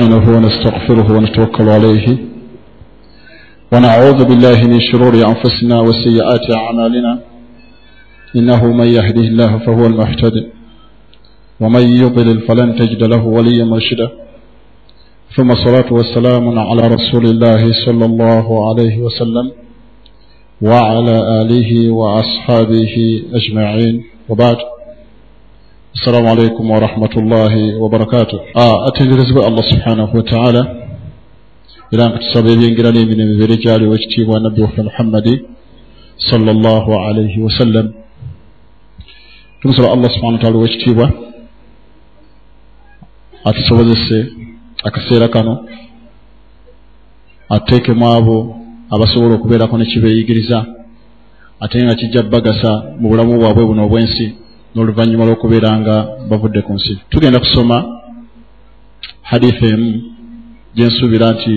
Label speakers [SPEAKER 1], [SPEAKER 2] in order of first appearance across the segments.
[SPEAKER 1] نستعينه ونستغفره ونتوكل عليه. ونعوذ بالله من شرور أنفسنا وسيئات أعمالنا. إنه من يهده الله فهو المهتد. ومن يضلل فلن تجد له وليا مرشدا. ثم الصلاة والسلام على رسول الله صلى الله عليه وسلم وعلى آله وأصحابه أجمعين. وبعد. assalamu alaikum warahmatullahi wabarakatuh atenderezebwe ah, allah subhanahu wataala era nga tusaba ebyengira n'emirembe bibeere gyaliwo ekitiibwa nabbi waffe muhammadi salllah alaihi wasallam tumusaba allah subhana wataala owekitiibwa atusobozese akaseera kano ateekemu abo abasobola okubeerako ne kibeeyigiriza ate nga kijja bagasa mu bulamu bwabwe buno obw'ensi n'oluvannyuma lw'okubeera nga bavudde ku nsi. Tugenda kusoma hadithi emu gyensuubira nti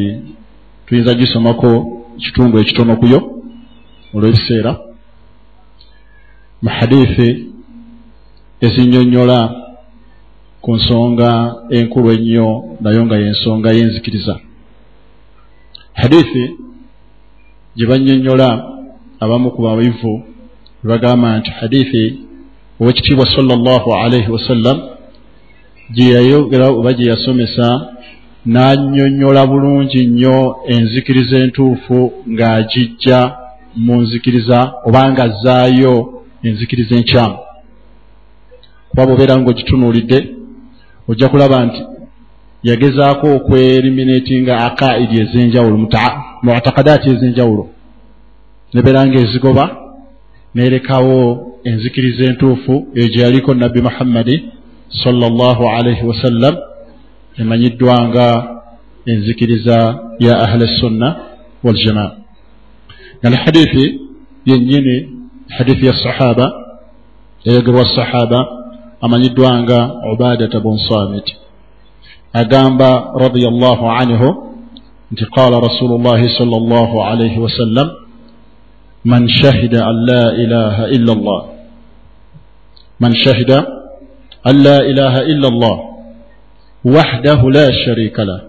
[SPEAKER 1] tuyinza gisomako kitundu ekitono kuyo olw'ebiseera mu hadithi ezinyonnyola ku nsonga enkulu ennyo nayo nga yensonga yenzikiriza. Hadithi gye bannyonnyola abamu ku babivu bwe bagamba nti hadithi owekitiibwa salllah alaihi wasallam gye yayogera oba gye yasomesa n'annyonnyola bulungi nnyo enzikiriza entuufu ng'agijja mu nzikiriza oba nga azzaayo enzikiriza enkyamu kuba bwobeera ngaogitunuulidde ojja kulaba nti yagezaako okweriminatinga akaidi ez'enjawulo mutakadaati ez'enjawulo. Nebeera nga nerekawo enzikiriza entuufu eyo gye yaliko nabbi muhammadi salllah alaihi wasallam emanyiddwa nga enzikiriza ya ahli sunna waljamaa ne hadithi yennyini hadithi ya sahaba yayogerwa sahaba amanyiddwa nga ubadata bun samit agamba radiallahu anhu nti qala rasulu llahi sal llah alaihi wasallam من شهد أن لا إله إلا الله من شهد أن لا إله إلا الله وحده لا شريك له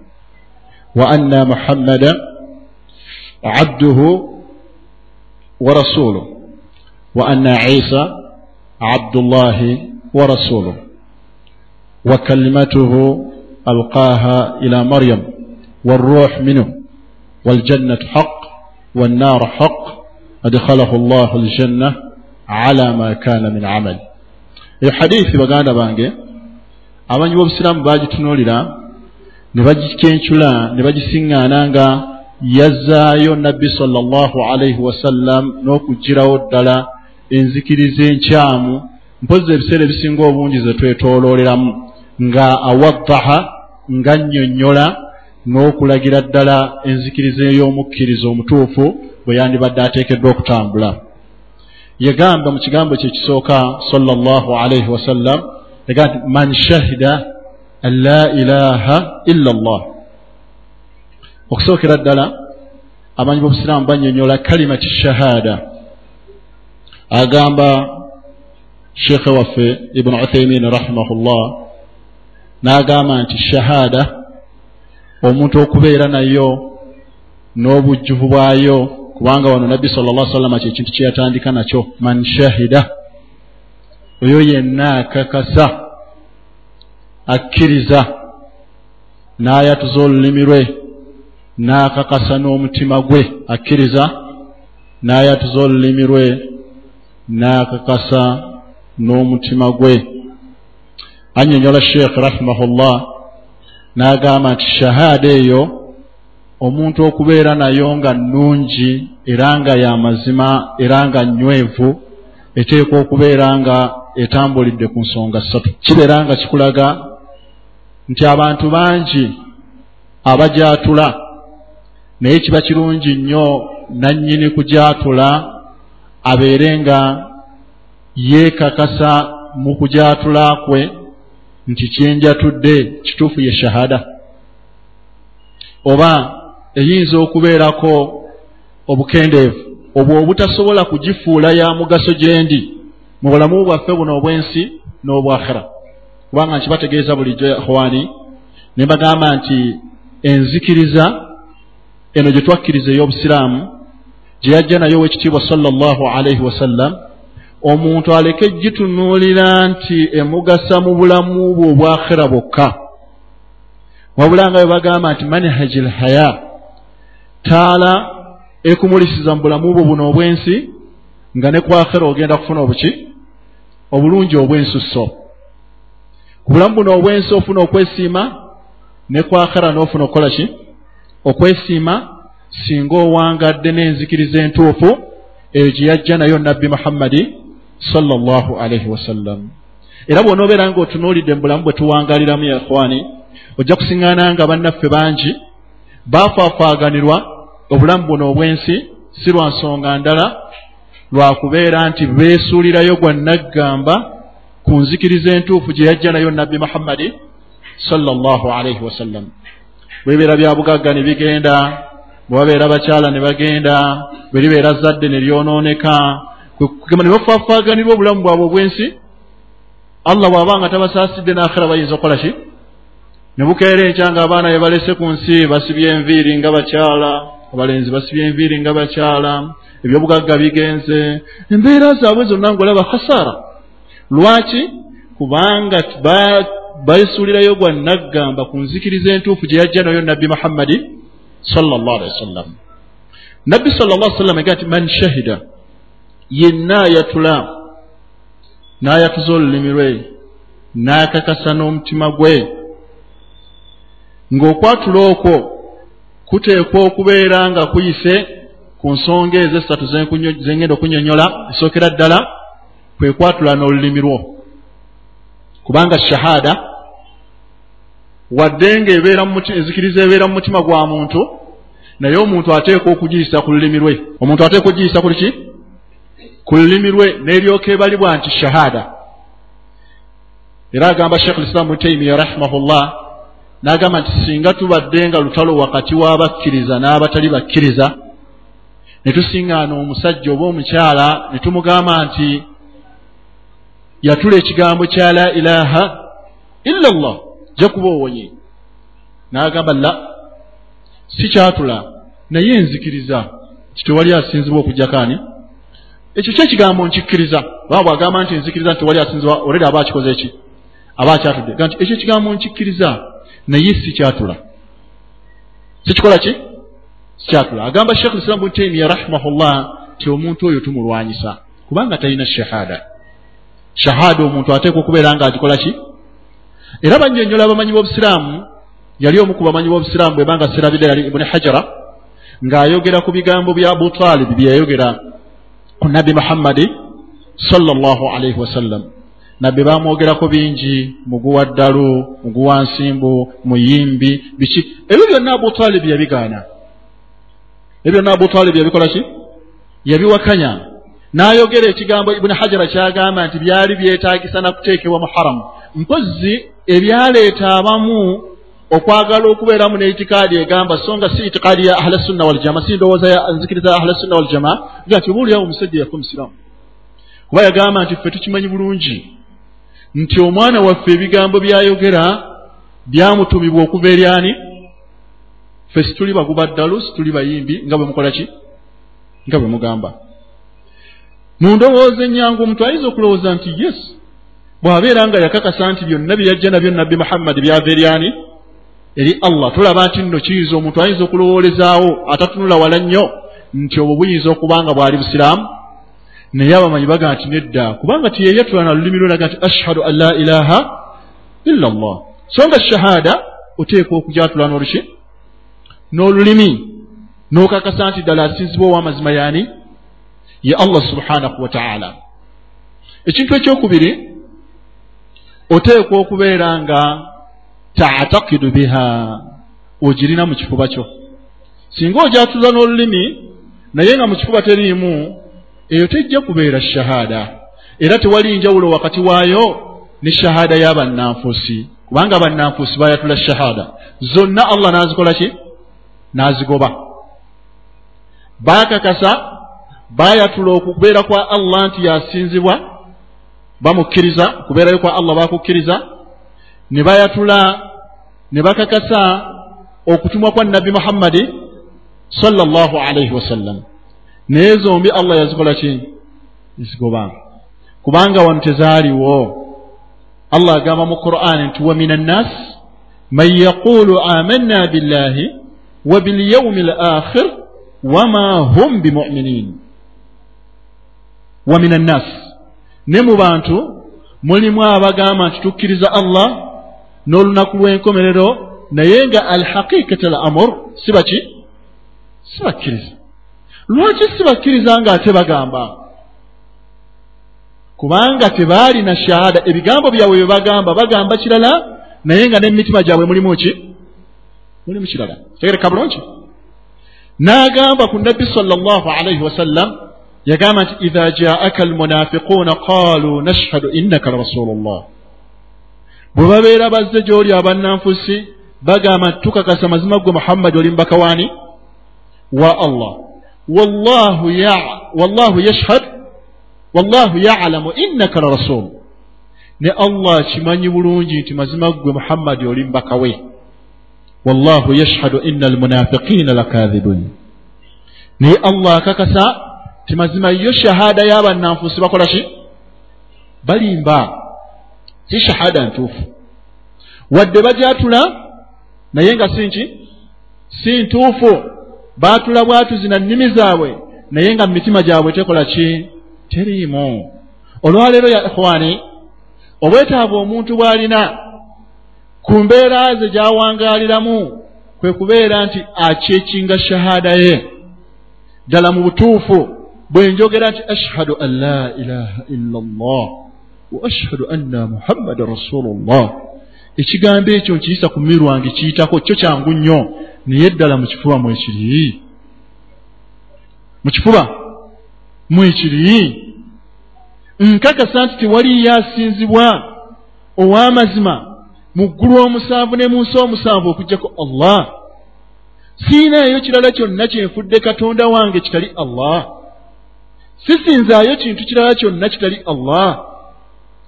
[SPEAKER 1] وأن محمدا عبده ورسوله وأن عيسى عبد الله ورسوله وكلمته ألقاها إلى مريم والروح منه والجنة حق والنار حق adkhalahu llahu aljanna ala ma kana min amali eyo hadithi baganda bange abanyi b'obusiraamu bagitunuulira ne bagikencula ne bagisiŋŋaana nga yazzaayo nabbi salllah alaihi wasallam n'okugirawo ddala enzikiriza enkyamu mpozzi ebiseera ebisinga obungi ze twetoolooleramu nga awaddaha nga nnyonnyola n'okulagira ddala enzikiriza ey'omukkiriza omutuufu bwe yandibadde ateekeddwa okutambula. Yagamba mu kigambo kye kisooka salllahu alaihi wasallam yagamba nti man shahida an la ilaha illa llah okusookera ddala amanyi b'obusiraamu bannyonnyola kalimati shahada. Agamba sheekhe waffe ibunu uthaimin rahimahullah n'agamba nti shahada omuntu okubeera nayo n'obujjuvu bwayo kubanga wano nabbi sala llah sallama kyekintu kye yatandika nakyo man shahida. Oyo yenna akakasa akkiriza n'ayatuza olulimi lwe n'akakasa n'omutima gwe akkiriza n'ayatuza olulimi lwe n'akakasa n'omutima gwe. Annyonnyola sheekh rahimahullah n'agamba nti shahaada eyo omuntu okubeera nayo nga nnungi era nga y'amazima era nga nnywevu eteekwa okubeera nga etambulidde ku nsonga ssatu. Kibeera nga kikulaga nti abantu bangi abajatula naye kiba kirungi nnyo nannyini kujatula abeere nga yeekakasa mu kujatula kwe nti kyenjatudde kituufu ye shahada. Oba eyinza okubeerako obukendeevu obwo obutasobola kugifuula ya mugaso gyendi mu bulamu bwaffe buno obw'ensi n'obwakhira. Kubanga nkibategeeza bulijjo ikhwani ne bagamba nti enzikiriza eno gye twakkiriza ey'obusiraamu gye yajja nayo owekitiibwa salllah alaihi wasallam omuntu aleke gitunuulira nti emugasa mu bulamu bwe obwakhera bwokka. Wabula nga bwe bagamba nti manhaji lhaya taala ekumulisiza mu bulamu bwo buno obw'ensi nga ne kwakhera ogenda kufuna obuki? Obulungi obw'ensusso. Ku bulamu buno obw'ensi ofuna okwesiima ne kwakhera n'ofuna okukola ki? Okwesiima singa owangadde n'enzikiriza entuufu eyo gye yajja nayo nabbi muhammadi salllah alaihi wasallam era bw'onoobeera nga otunuulidde mu bulamu bwe tuwangaliramu ya ikhwani ojja kusiŋŋaana nga bannaffe bangi baafaafaaganirwa obulamu buno obw'ensi si lwa nsonga ndala lwakubeera nti beesuulirayo gwa naggamba ku nzikiriza entuufu gye yajja nayo nabbi muhammadi salllah alaihi wasallam bwebibeera bya bugagga ne bigenda bwe babeera bakyala ne bagenda bwe libeera zadde ne lyonooneka kugamba ne bafaafaaganirwa obulamu bwabwe obw'ensi allah bw'aba nga tabasaasidde n'akhira bayinza okukola ki? Ne bukeera enkya nga abaana be balese ku nsi basibye enviiri nga bakyala abalenzi basibye enviiri nga bakyala ebyobugagga bigenze embeera zaabwe zonna ngaolaba khasaara. Lwaki? Kubanga besuulirayo gwa naggamba ku nzikiriza entuufu gye yajja nayo nabbi muhammadi salllah alihi wasallam nabbi sall llah sallam aga nti man shahida yenna ayatula n'ayatuza olulimi lwe n'akakasa n'omutima gwe. Ng'okwatula okwo kuteekwa okubeera nga kuyise ku nsonga ezo esatu zengenda okunyonyola esookera ddala kwe kwatula n'olulimi lwo. Kubanga shahada wadde nga ebeera enzikiriza ebeera mu mutima gwa muntu naye omuntu ateekwa okugiyisa ku lulimi lwe. Omuntu ateekwa okugiyisa ku liki ku lulimi lwe n'eryoka ebalibwa nti shahada. Era agamba sheekhu lislaamu taimiya rahimahullah n'agamba nti singa tubadde nga lutalo wakati w'abakkiriza n'abatali bakkiriza ne tusiŋŋaana omusajja oba omukyala ne tumugamba nti yatula ekigambo kya la ilaha illa llah ja kuba owonye n'agamba la si kyatula naye enzikiriza kitewali asinzibwa okugjakaani ekyo kyekigambo nkikkiriza. Baba bwagamba nti nzikiriza nti tewali asinzibwa oledi aba akikoze eki aba akyatudde. Ga nti ekyo ekigambo nkikkiriza naye si kyatula. Sikikola ki? Sikyatula agamba sheekh lislamu bun taimiya rahimahullah ti omuntu oyo tumulwanyisa. Kubanga talina shahada. Shahada omuntu ateekwa okubeera nga agikola ki? Era banyonyola abamanyi b'obusiraamu yali omu ku bamanyi b'obusiraamu bwe banga sirabire yali ibuni hajara ng'ayogera ku bigambo bya abu talibi bye yayogera ku nabbi muhammadi salllah alaihi wasallam nabbi bamwogerako bingi muguwa ddalu muguwa nsimbu muyimbi biki. Ebyo byonna abu talibi yabigaana. Ebyo byonna abu talibi yabikola ki? Yabiwakanya. N'ayogera ekigambo ibuni hajara kyagamba nti byali byetaagisa nakuteekebwa mu haramu mpozi ebyaleeta abamu okwagala okubeeramu neitikaadi egamba so nga si itikaadi ya ahla sunna waljama si ndowooza ya nzikiriza ahla sunna waljama ga nti oba oliawo omusajja yafe omusiraamu kuba yagamba nti ffe tukimanyi bulungi nti omwana waffe ebigambo byayogera byamutumibwa okuva eryani ffe situli baguba ddalu situli bayimbi nga bwe mukola ki? Nga bwe mugamba. Mu ndowooza ennyangu omuntu ayinza okulowooza nti yes bw'abeera nga yakakasa nti byonna bye yajja nabyo nabbi muhammadi byava eryani eri allah. Tulaba nti nno kiyinza omuntu ayinza okulowoolezaawo atatunula wala nnyo nti obwo buyinza okuba nga bwali busiraamu. Naye abamanyi baga nti nedda kubanga tiyeyatula na lulimi lwelaga nti ashhadu an la ilaha illa llah so nga shahaada oteekwa okujatula n'oluki? N'olulimi? N'okakasa nti ddala asinzibwa ow'amazima yaani? Ye allah subhanahu wataala ekintu ekyokubiri oteekwa okubeera nga taatakidu biha. Ogirina mu kifuba kyo. Singa ojatuza n'olulimi naye nga mu kifuba teriimu eyo tejja kubeera shahaada era tewali njawulo wakati waayo ne shahaada y'abannanfuusi kubanga abannanfuusi bayatula shahaada zonna allah n'azikola ki? N'azigoba. Baakakasa baayatula okubeera kwa allah nti yasinzibwa bamukkiriza kubeerayo kwa allah bakukkiriza ne bayatula ne bakakasa okutumwa kwa nabbi muhammadi salllah alaihi wasallam naye zombi allah yazikola ki? Zigoba kubanga wano tezaaliwo allah agamba mu qur'ani nti wa min annas man yaqulu amanna billahi wa bilyaumi lakhir wama hum bimuminin. Wa min annas ne mu bantu mulimu abagamba nti tukkiriza allah n'olunaku lw'enkomerero naye nga alhaqiqat al amur si baki? Sibakkiriza lwaki sibakkiriza ng'ate bagamba? Kubanga tebaalina shahada. Ebigambo byabwe bye bagamba bagamba kirala naye nga n'emitima gyabwe mulimu ki? Mulimu kirala. Tegereka bulungi. N'agamba ku nabbi sala llahu alaihi wasallam yagamba nti idha jaaka almunafiquuna qaalu nashhadu innaka rasulu llah bwe babeera bazze gy'oli abannanfusi bagamba tukakasa mazima gwe muhammadi oli mubaka waani wa allah. Wallahu yashhad wallahu yalamu innaka la rasul. Ne allah kimanyi bulungi nti mazima gwe muhammadi oli mbaka we wallahu yashhadu ina almunafiqina lakadhibun. Naye allah akakasa ti mazima yo shahada y'abannanfuusi bakola ki? Balimba si shahada ntuufu. Wadde bajatula naye nga si nki? Si ntuufu. Baatula bwatuzina nnimi zaabwe naye nga mu mitima gyabwe tekola ki? Teriimu. Olwaleero ya ikhwani obwetaavu omuntu bw'alina ku mbeera ze gy'awangaaliramu kwe kubeera nti akyekinga shahaada ye. Ddala mu butuufu bwe njogera nti ashhadu an la ilaha illa llah wa ashhadu anna muhammadan rasulu llah ekigambo ekyo nkiyisa ku mumi lwange kiyitako kyo kyangu nnyo. Naye ddala mu kifuba mwekiri mu kifuba mwekiri nkakasa nti tewaliyo asinzibwa ow'amazima mu ggulu omusanvu ne mu nsi omusanvu okugjako allah. Siinaayo kirala kyonna kyenfudde katonda wange kitali allah. Sisinzaayo kintu kirala kyonna kitali allah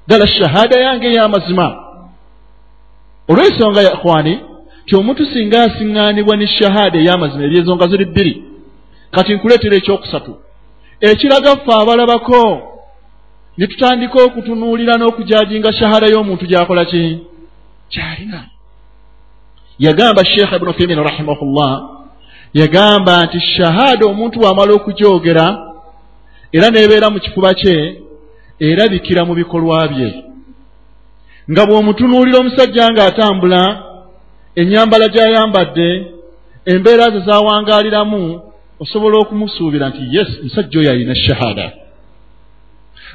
[SPEAKER 1] ddala shahaada yange ey'amazima olw'ensonga ya ikhwani ti omuntu singa asiŋŋaanibwa ne shahaada ey'amazima ebyenzonga ziri bbiri. Kati nkuleetera ekyokusatu. Ekiraga ffe abalabako ne tutandika okutunuulira n'okujajinga shahada y'omuntu gy'akola ki? Kyalina. Yagamba sheekha ibunu femin rahimahullah yagamba nti shahada omuntu wamala okugyogera era n'ebeera mu kifuba kye erabikira mu bikolwa bye. Nga bw'omutunuulira omusajja ng'atambula ennyambala gy'ayambadde embeera ze zawangaaliramu osobola okumusuubira nti yes musajja oyo alina shahada.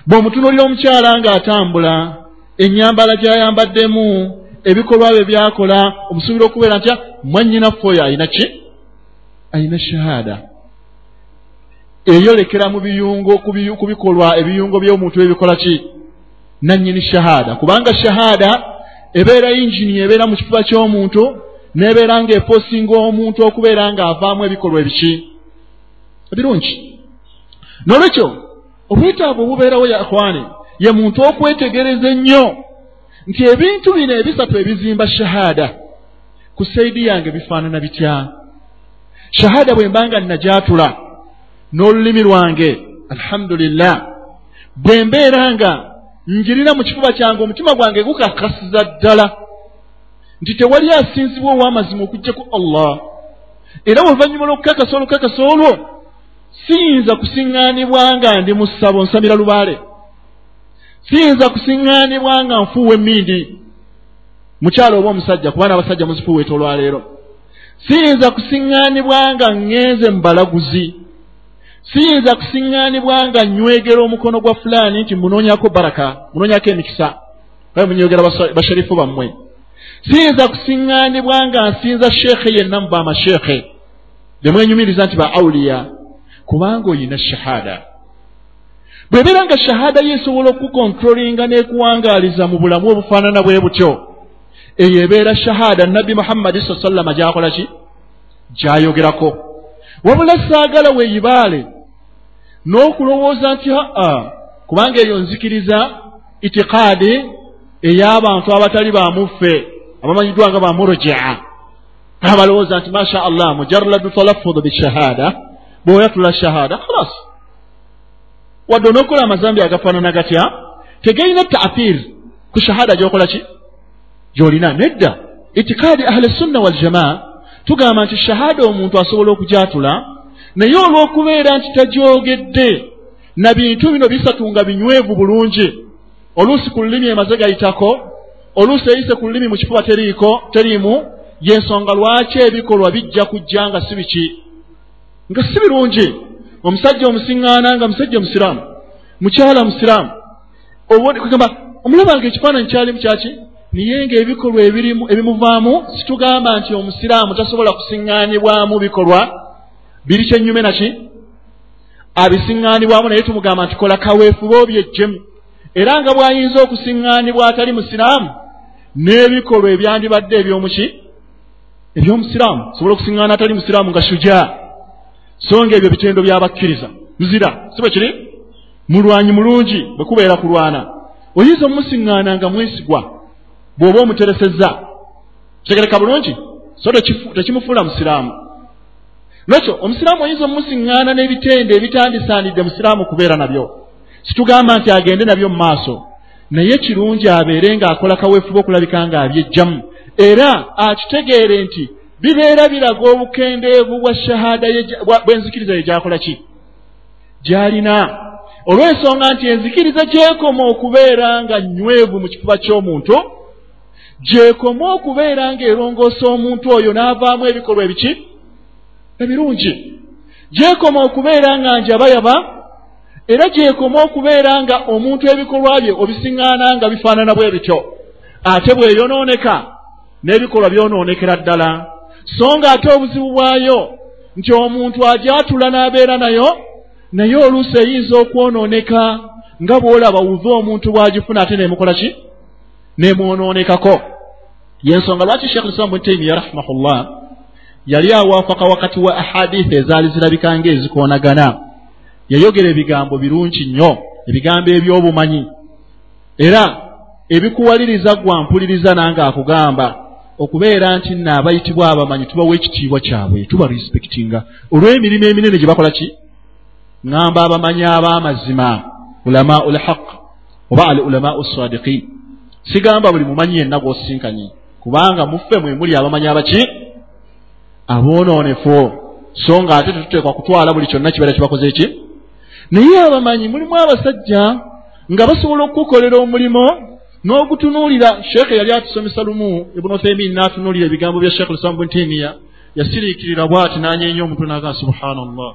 [SPEAKER 1] Bw'omutunuulira omukyala ng'atambula ennyambala gy'ayambaddemu ebikolwa bye byakola omusuubira okubeera ntya mwannyinaffe oyo alina ki? Alina shahada eyolekera mu biyungo ku bikolwa ebiyungo by'omuntu ebikola ki? Nannyini shahada. Kubanga shahada ebeera yingini ebeera mu kifuba ky'omuntu n'ebeera ng'eposinga omuntu okubeera ng'avaamu ebikolwa ebiki? Ebirungi. N'olwekyo obwetaavu obubeerawo ya akhwani ye muntu okwetegereza ennyo nti ebintu bino ebisatu ebizimba shahaada ku saidi yange bifaanana bitya? Shahaada bwe mbanga najatula n'olulimi lwange. Alhamdulillah. Bwe mbeera nga njirira mu kifuba kyange omutima gwange gukakasiza ddala. Nti tewali asinzibwa ow'amazima okugjaku allah. Era oluvannyuma lw'okukakasa olukakasa olwo siyinza kusiŋŋaanibwa nga ndi mu ssabo nsamira lubaale. Siyinza kusiŋŋaanibwa nga nfuuwa emmindi. Mukyalo oba omusajja kubaana abasajja muzifuuweeta olwaleero. Siyinza kusiŋŋaanibwa nga ŋŋenze mu balaguzi siyinza kusiŋŋaanibwa nga nywegera omukono gwa fulaani nti munoonyako baraka munoonyako emikisa kae munyogera basharifu bammwe. Siyinza kusiŋŋaanibwa nga nsinza sheekhe yenna mu baamasheekhe bemwenyumiriza nti ba auliya kubanga oyina shahada bwebeera nga shahada yo esobola okukontrolinga n'ekuwangaaliza mu bulamu obufaanana bwe butyo eyo ebeera shahada nabbi muhammadi sa sallama gyakola ki? Gyayogerako. Wabula saagala weeyibaale n'okulowooza nti aa kubanga eyo nzikiriza itikaadi ey'abantu abatali bamuffe abamanyiddwa nga bamurojaa abalowooza nti masha allah mujaradu talaffudu bishahada bweoyatula shahada khalas. Wadde onookola amazambi agafaanana gatya? Tegalina taathiir ku shahada gyokola ki? Gyolina nedda. Itikaadi ahli sunna waljamaa tugamba nti shahada omuntu asobola okugyatula naye olw'okubeera nti tagyogedde na bintu bino bisatu nga binywevu bulungi. Oluusi ku lulimi emaze gayitako oluusi eyise ku lulimi mu kifuba teriiko teriimu yensonga lwaki ebikolwa bijja kujja nga si biki? Nga si birungi. Omusajja omusiŋŋaana nga musajja musiraamu mukyala musiraamu ogamba omulabanga ekifaananyi kyalimu kyaki? Niye nga ebikolwa ebirimu ebimuvaamu situgamba nti omusiraamu tasobola kusiŋŋaanibwamu bikolwa biri kyenyume naki? Abisiŋŋaanibwamu naye tumugamba nti kola kaweefuba obyejjemu era nga bw'ayinza okusiŋŋaanibwa atali musiraamu n'ebikolwa ebyandibadde ebyomuki ebyomusiraamu. Sobola okusiŋŋaana atali musiraamu nga shujaa. So nga ebyo bitendo byabakkiriza muzira si bwe kiri? Mulwanyi mulungi bwe kubeera kulwana. Oyinza omumusiŋŋaana nga mwesigwa bw'oba omuteresezza? Kitegereka bulungi? So tekimufuula musiraamu lwekyo omusiraamu oyinza omumusiŋŋaana n'ebitende ebitandisaanidde musiraamu kubeera nabyo? Situgamba nti agende nabyo mu maaso. Naye kirungi abeere ng'akola kaweefuba okulabika ng'abyejjamu era akitegeere nti bibeera biraga obukendeevu bwa shahada bw'enzikiriza ye gyakola ki? Gy'alina. Olw'ensonga nti enzikiriza gyekoma okubeera nga nywevu mu kifuba ky'omuntu gyekoma okubeera ng'erongoosa omuntu oyo n'avaamu ebikolwa ebiki ebirungi. Gyekoma okubeera nga njabayaba era gyekoma okubeera nga omuntu ebikolwa bye obisiŋŋaana nga bifaanana bwe bityo ate bweyonooneka n'ebikolwa byonoonekera ddala. So nga ate obuzibu bwayo nti omuntu agyatula n'abeera nayo naye oluusi eyinza okwonooneka nga bw'olaba wuve omuntu bw'agifuna ate neemukola ki? Neemwonoonekako yensonga lwaki sheekh lislamu bwe taimiya rahimahullah yali awaafaka wakati wa ahadithi ezaali zirabika ng'ezikoonagana yayogera ebigambo birungi nnyo ebigambo eby'obumanyi. Era ebikuwaliriza gwampuliriza nange akugamba okubeera nti nno abayitibwa abamanyi tubawa ekitiibwa kyabwe tuba respectinga. Olw'emirimu eminene gye bakola ki? Ŋŋamba abamanyi ab'amazima ulamau lhaq oba al ulamau sadiqin sigamba buli mumanyi yenna gw'osinkanye kubanga muffe mwe muli abamanyi abaki aboonoonefu so nga ate tetuteekwa kutwala buli kyonna kibeera kibakoze eki naye abamanyi mulimu abasajja nga basobola okukukolera omulimo n'ogutunuulira. Sheekhe yali atusomesa lumu ibuni uthaimin n'atunuulira ebigambo bya sheekh lislam bun taimiya yasiriikirira bw'ati n'anyeenya omutwe n'aga subhana llah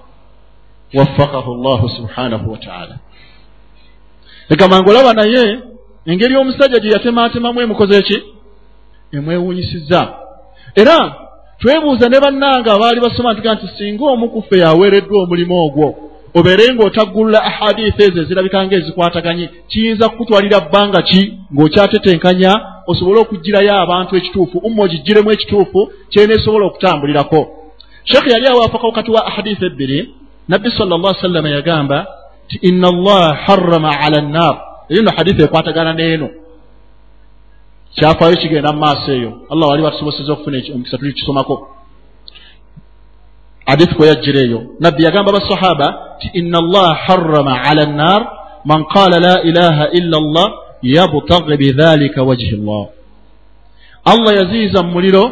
[SPEAKER 1] waffakahu llahu subhanahu wataala egamanga olaba naye engeri omusajja gye yatemaatemamu emukoze eki emwewuunyisizza. Era twebuuza ne bannanga abaali basoma ntuga nti singa omu kuffe yaweereddwa omulimu ogwo obeere ng'otaggulula ahadiisi ezo ezirabika ng'ezikwataganye kiyinza kukutwalira bbanga ki ng'okyatetenkanya osobole okugirayo abantu ekituufu umma ogigiremu ekituufu kyeneesobola okutambulirako? Sheekhe yali awaafaka wakati wa ahadiisi ebbiri nabbi sala llah sallama yagamba ti inna allaha harrama ala nnar eyo no hadiisi ekwatagana n'eno kyafaayo kigenda mu maaso eyo allah wali batusoboseza okufuna omukisa tuli kisomako hadithi kwe yajjira eyo nabbi yagamba basahaba ti inna allaha harrama ala nnar man qala la ilaha illa llah yabtagi bidhalika wajhi llah allah yaziiza mu muliro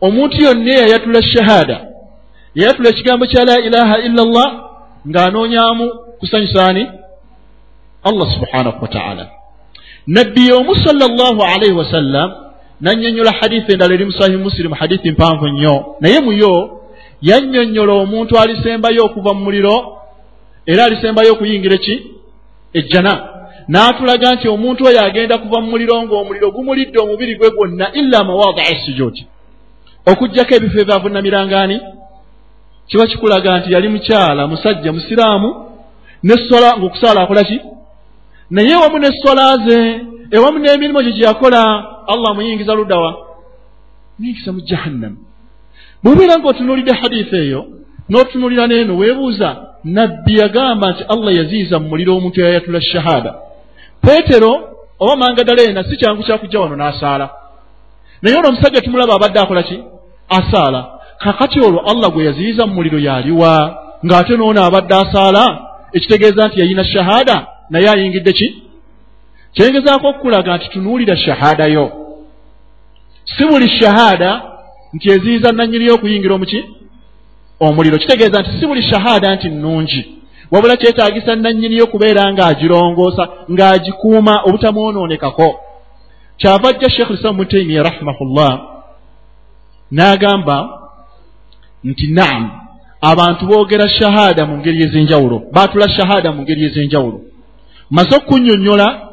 [SPEAKER 1] omuntu yonna eyayatula shahada. Yayatula ekigambo kya la ilaha illa llah ng'anoonyamu kusanyusaani allah subhanahu wataala nabbi omu sala llahu alaihi wasallam nannyonnyola hadithi endala eri mu sahihi musilimu hadithi mpanvu nnyo. Naye muyo yannyonnyola omuntu alisembayo okuva mu muliro era alisembayo okuyingira eki? Ejjana. N'atulaga nti omuntu oyo agenda kuva mu muliro ng'omuliro gumulidde omubiri gwe gwonna illa mawadia sujudi okugjako ebifo ebyavunamirangani kiba kikulaga nti yali mukyala musajja musiraamu nessola ng'okusaala akola ki naye wamu nessola ze ewamu n'emirimu gye gyeyakola allah muyingiza luddawa muyingiza mu jahannamu bw'obeera ng'otunuulidde hadiisi eyo n'otunuulira n'eno weebuuza nabbi yagamba nti allah yaziiza mu muliro omuntu eyayatula shahada. Peetero oba mangadaleena si kyangu kyakujja wano n'asaala. Naye ono omusajja tumulaba abadde akola ki? Asaala. Kakati olwo allah gwe yaziyiza mu muliro yaliwa ng'ate noono abadde asaala? Ekitegeeza nti yayina shahaada naye ayingidde ki? Kyengezaako okukulaga nti tunuulira shahaada yo. Si buli shahaada nti eziyiza nannyiniyo okuyingira omuki omuliro. Kitegeeza nti si buli shahaada nti nnungi. Wabula kyetaagisa nannyiniyo kubeera ng'agirongoosa ng'agikuuma obutamwonoonekako kyava ajja sheekh lislamu mutaimiya rahimahullah n'agamba nti naamu abantu boogera shahaada mu ngeri ez'enjawulo. Baatula shahaada mu ngeri ez'enjawulo maze okunnyonnyola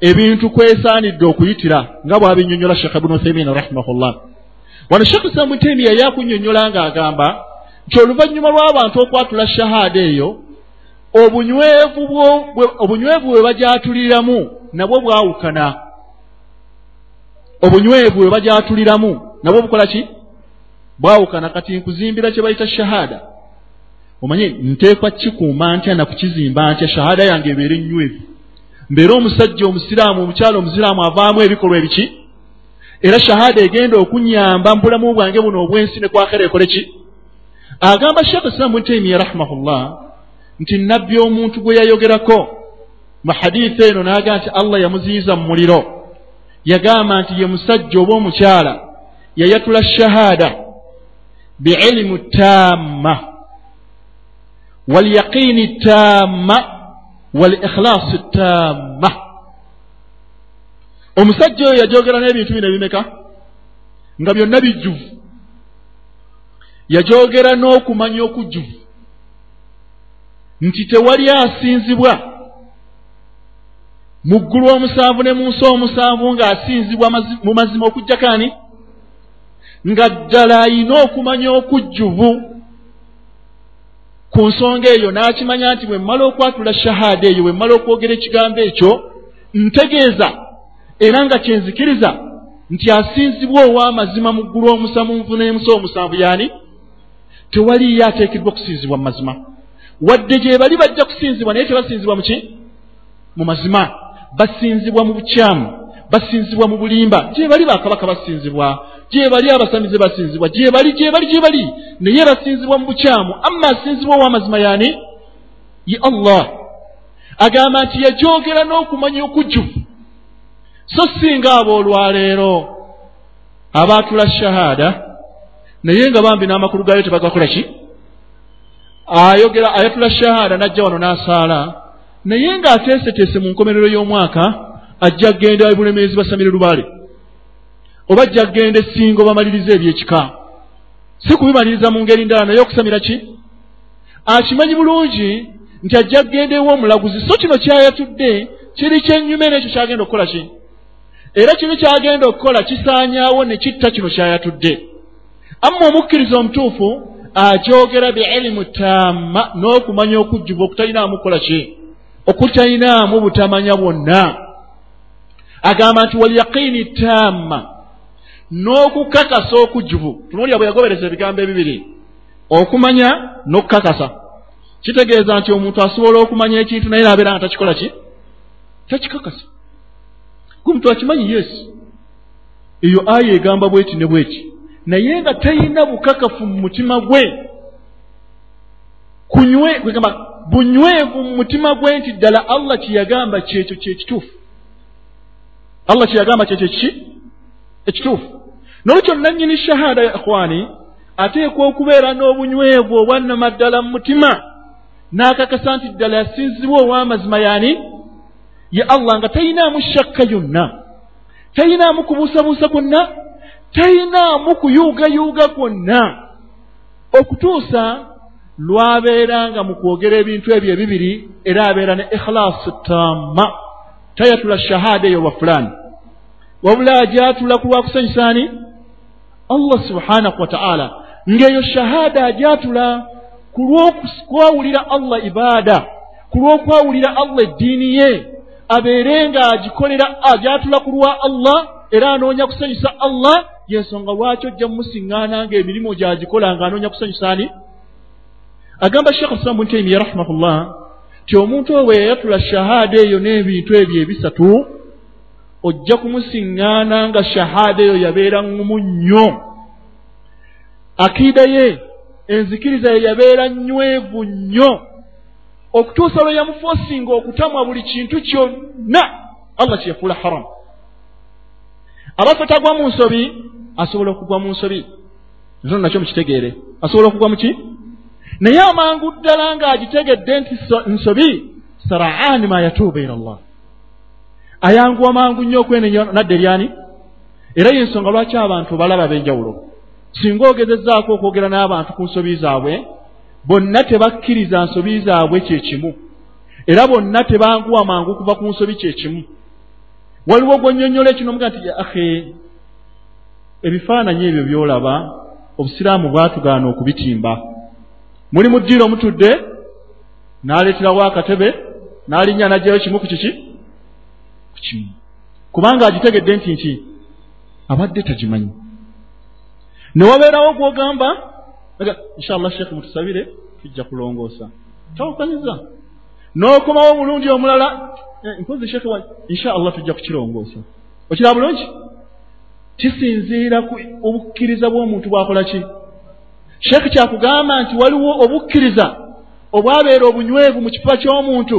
[SPEAKER 1] ebintu kwesaanidde okuyitira nga bw'abinnyonnyola sheekh ibunu uthaimin rahimahullah. Wano sheekh lislamu mutaimiya yakunnyonnyola ng'agamba nti oluvannyuma lw'abantu okwatula shahaada eyo obunywevu obunywevu bwe bajatuliramu nabwo bwawukana. Obunywevu bwe bajatuliramu nabwo bukola ki? Bwawukana. Kati nkuzimbira kye bayita shahaada omanye nteekwa kikuuma ntya nakukizimba ntya shahaada yange ebeere nywevu mbeere omusajja omusiraamu omukyalo omuziraamu avaamu ebikolwa ebiki? Era shahaada egenda okunyamba mu bulamu bwange buno obwensi ne kwakera ekole ki? Agamba sheekh islaamu ntaimiya rahimahullah nti nabbi omuntu gwe yayogerako mu hadithi eno n'agamba nti allah yamuziyiza mu muliro. Yagamba nti ye musajja oba omukyala yayatula shahaada biilimu taama walyaqiini taama walikhlasi taama omusajja oyo yajogera n'ebintu bino bimeka nga byonna bijjuvu. Yajogera n'okumanya okujjuvu. Nti tewali asinzibwa. Mu ggulu omusanvu ne mu nsi omusanvu ng'asinzibwa mu mazima okujjakaani nga ddala ayina okumanya okujjuvu ku nsonga eyo n'akimanya nti bwe mmala okwatula shahaada eyo bwe mmala okwogera ekigambo ekyo ntegeeza era nga kyenzikiriza nti asinzibwa ow'amazima mu ggulu omusamunvu n'emusi omusanvu yaani? Tewaliyo ateekeddwa okusinzibwa mu mazima. Wadde gye bali bajja kusinzibwa naye tebasinzibwa muki mu mazima. Basinzibwa mu bukyamu basinzibwa mu bulimba. Gye bali bakabaka basinzibwa gye bali abasamize basinzibwa. Gye bali gye bali gye bali naye basinzibwa mu bukyamu. Amma asinzibwa ow'amazima yaani? Ye allah. Agamba nti yajogera n'okumanya okujjuvu so singa aboolwaleero abaatula shahaada naye nga bambi n'amakulu gaayo tebagakola ki? Ayogera ayatula shahaada n'ajja wano n'asaala naye ng'ateeseteese mu nkomerero y'omwaka ajja kgenda bulemeezi basamire lubaale oba ajja kgenda essinga obamaliriza ebyekika. Si kubimaliriza mu ngeri ndala naye okusamira ki? Akimanyi bulungi nti ajja kgenda ewa omulaguzi so kino kyayatudde kiri kyennyume n'ekyo kyagenda okukola ki? Era kino kyagenda okukola kisaanyaawo ne kitta kino kyayatudde. Amma omukkiriza omutuufu akyogera biilimu taama n'okumanya okujjuva okutalinaamu kukola ki? Okutalinaamu butamanya bwonna. Agamba nti walyaqiini taama n'okukakasa okujjuvu tunuulira bwe yagobereza ebigambo ebibiri. Okumanya n'okukakasa. Kitegeeza nti omuntu asobola okumanya ekintu naye naabeera nga takikola ki? Takikakasa. Gwe omuntu akimanyi yesi eyo aya egamba bweti ne bweti. Naye nga talina bukakafu mu mutima gwe kunywe kwegamba bunywevu mu mutima gwe nti ddala allah kyeyagamba kyekyo kyekituufu. Allah kyeyagamba kyekyo kiki ekituufu nolwekyo nannyini shahaada ya ikhwani ateekwa okubeera n'obunywevu obwannamaddala mu mutima n'akakasa nti ddala yasinzibwa ow'amazima yaani? Ye allah nga talinaamu shakka yonna. Talinaamu kubuusabuusa kwonna. Talinaamu kuyuugayuuga kwonna. Okutuusa lwabeera nga mu kwogera ebintu ebyo ebibiri era abeera ne ikhlaasu taama tayatula shahaada eyo wa fulaani wabula ajatula ku lwakusanyusaani allah subhanahu wataala ng'eyo shahaada ajatula ku lwokwawulira allah ibaada ku lw'okwawulira allah eddiini ye abeere nga agikolera ajatula ku lwa allah era anoonya kusanyusa allah yensonga lwaki ojja mumusiŋŋaana ng'emirimu gyagikola ng'anoonya kusanyusaani agamba sheekh islamu ntaimiya rahimahullah ti omuntu owe yayatula shahaada eyo n'ebintu ebyo ebisatu ojja kumusiŋŋaana nga shahaada eyo yabeera ŋŋumu nnyo. Akiida ye enzikiriza ye yabeera nnywevu nnyo. Okutuusa lwe yamufoosinga okutamwa buli kintu kyonna allah kyeyafuula haramu abafe tagwa mu nsobi asobola okugwa mu nsobi. Nzono nakyo mukitegeere. Asobola okugwa muki naye amangu ddala ng'agitegedde nti nsobi saraani ma yatuuba ila llah ayanguwa mangu nnyo okwenenya nadde eryani? Era yensonga lwaki abantu balaba ab'enjawulo singa ogezezzaako okwogera n'abantu ku nsobi zaabwe bonna tebakkiriza nsobi zaabwe kyekimu era bonna tebanguwa mangu kuva ku nsobi kyekimu waliwo gwonnyonnyola ekino muga nti ahe ebifaananyi ebyo byolaba obusiraamu bwatugaana okubitimba. Muli mu ddiiro mutudde n'aleeterawo akatebe n'alinnya n'ajjayo kimu ku kiki ku kimu. Kubanga agitegedde nti nki abadde tagimanyi. Ne wabeerawo gwogamba inshallah sheekh mutusabire tujja kulongoosa. Tawukanyiza n'okomawo omulundi omulala eh, mpozi sheekh wa inshallah tujja kukirongoosa. Okira bulungi? Kisinziira ku obukkiriza bw'omuntu bwakola ki? Sheekh kyakugamba nti waliwo obukkiriza obwabeera obunywevu mu kifuba ky'omuntu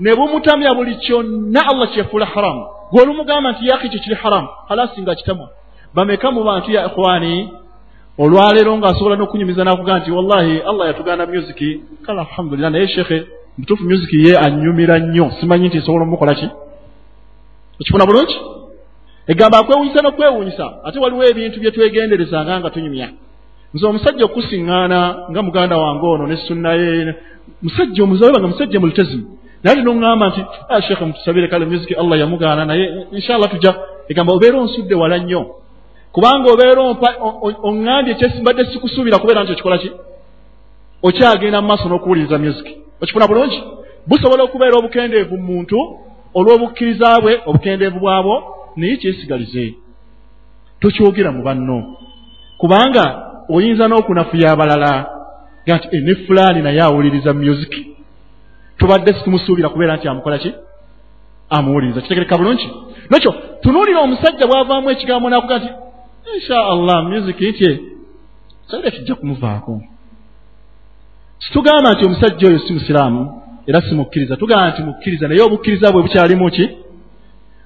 [SPEAKER 1] ne bumutamya buli kyonna allah kyefuula haramu gweolumugamba nti yaki kyo kiri haramu halasi nga kitamwa. Bameka mu bantu ya ikhwani olwaleero ng'asobola n'okunyumiza n'akugamba nti wallahi allah yatuganda musiki kale alhamdulillah naye sheekhe mutuufu musiki ye anyumira nnyo simanyi nti nsobola omukola ki? Okifuna bulungi? Egamba akwewunyisa n'okwewunyisa ate waliwo ebintu bye twegenderezanga nga tunyumya. Nze omusajja okusiŋŋaana nga muganda wange ono ne sunnaye musajja omuzawe banga musajja multezimu naye ati noŋŋamba nti ah, sheekhe mutusabire kale musiki allah yamugaana naye inshallah tujja. Egamba obeera onsudde wala nnyo. Kubanga obeera oŋŋambye ekyesimbadde sikusuubira kubeera nti okikola ki? Okyagenda mu maaso n'okuwuliriza musiki okifuna bulungi? Busobola okubeera obukendeevu mu muntu olw'obukkiriza bwe obukendeevu bwabwo naye kyesigalize. Tokyogera mu banno. Kubanga oyinza n'okunafuya abalala ga nti eh, ne fulaani naye awuliriza musiki tubadde situmusuubira kubeera nti amukola ki? Amuwuliriza. Kitegereka bulungi? Nekyo tunuulira omusajja bw'avaamu ekigambo nakuga nti insha allah musiki nti saire tujja kumuvaako. Situgamba nti omusajja oyo si musiraamu era simukkiriza tugamba nti mukkiriza naye obukkiriza bwe bukyalimu ki?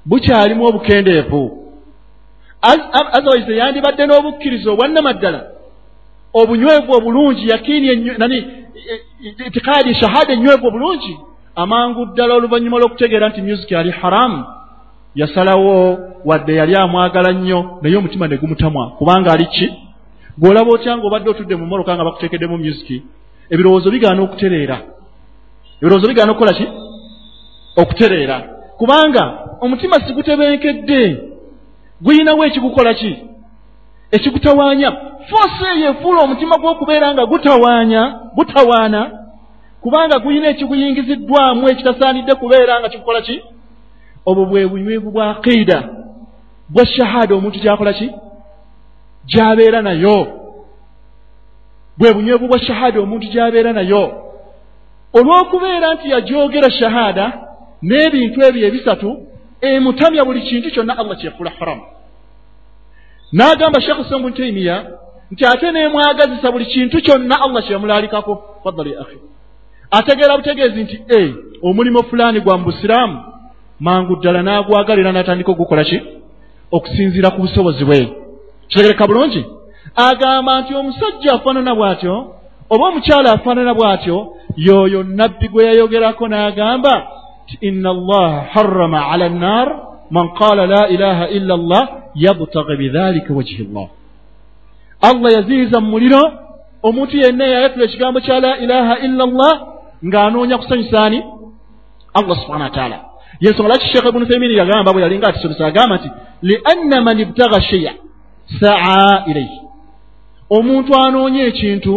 [SPEAKER 1] Bukyalimu obukendeevu. Otherwise yandibadde n'obukkiriza obwannamaddala. Obunywevu obulungi yakiini nani itikaadi shahada enywevu obulungi amangu ddala oluvannyuma lw'okutegeera nti musiki ali haramu yasalawo wadde yali amwagala nnyo naye omutima ne gumutamwa kubanga ali ki? Gw'olaba otya ng'obadde otudde mu moroka nga bakuteekeddemu musiki ebirowoozo bigaana okutereera. Ebirowoozo bigaana okukola ki? Okutereera. Kubanga omutima sigutebenkedde guyinawo ekigukola ki ekigutawaanya foosi eyo efuula omutima gw'okubeera nga gutawaanya gutawaana. Kubanga guyina ekiguyingiziddwamu ekitasaanidde kubeera nga kikukola ki? Obwo bwe bunywevu bwa qiida bwa shahaada omuntu gyakola ki? Gy'abeera nayo. Bwe bunywevu bwa shahaada omuntu gy'abeera nayo. Olw'okubeera nti yagyogera shahaada n'ebintu ebyo ebisatu emutamya buli kintu kyonna allah kyefuula haramu n'agamba sheekhu sombu ntaimiya nti ate neemwagazisa buli kintu kyonna allah kyeyamulaalikako fadala ya akhi. Ategeera butegeezi nti e omulimo fulaani gwa mu busiraamu mangu ddala n'agwagalira n'atandika ogukola ki? Okusinziira ku busobozi bwe. Kitegereka bulungi? Agamba nti omusajja afaanana bw'atyo oba omukyala afaanana bw'atyo y'oyo nabbi gwe yayogerako n'agamba ti inna allaha harrama ala nnaar man qaala la ilaha illa allah yabtagi bidhalika wajhi llah allah yaziyiza mu muliro omuntu yenna eyayatula ekigambo kya la ilaha illa llah ng'anoonya kusanyusaani allah subhana wataala yensonga lwaki sheekh ibunu feimini yagamba bwe yalinga atisomesa agamba nti lianna man ibtaga sheya saa ilaihi omuntu anoonya ekintu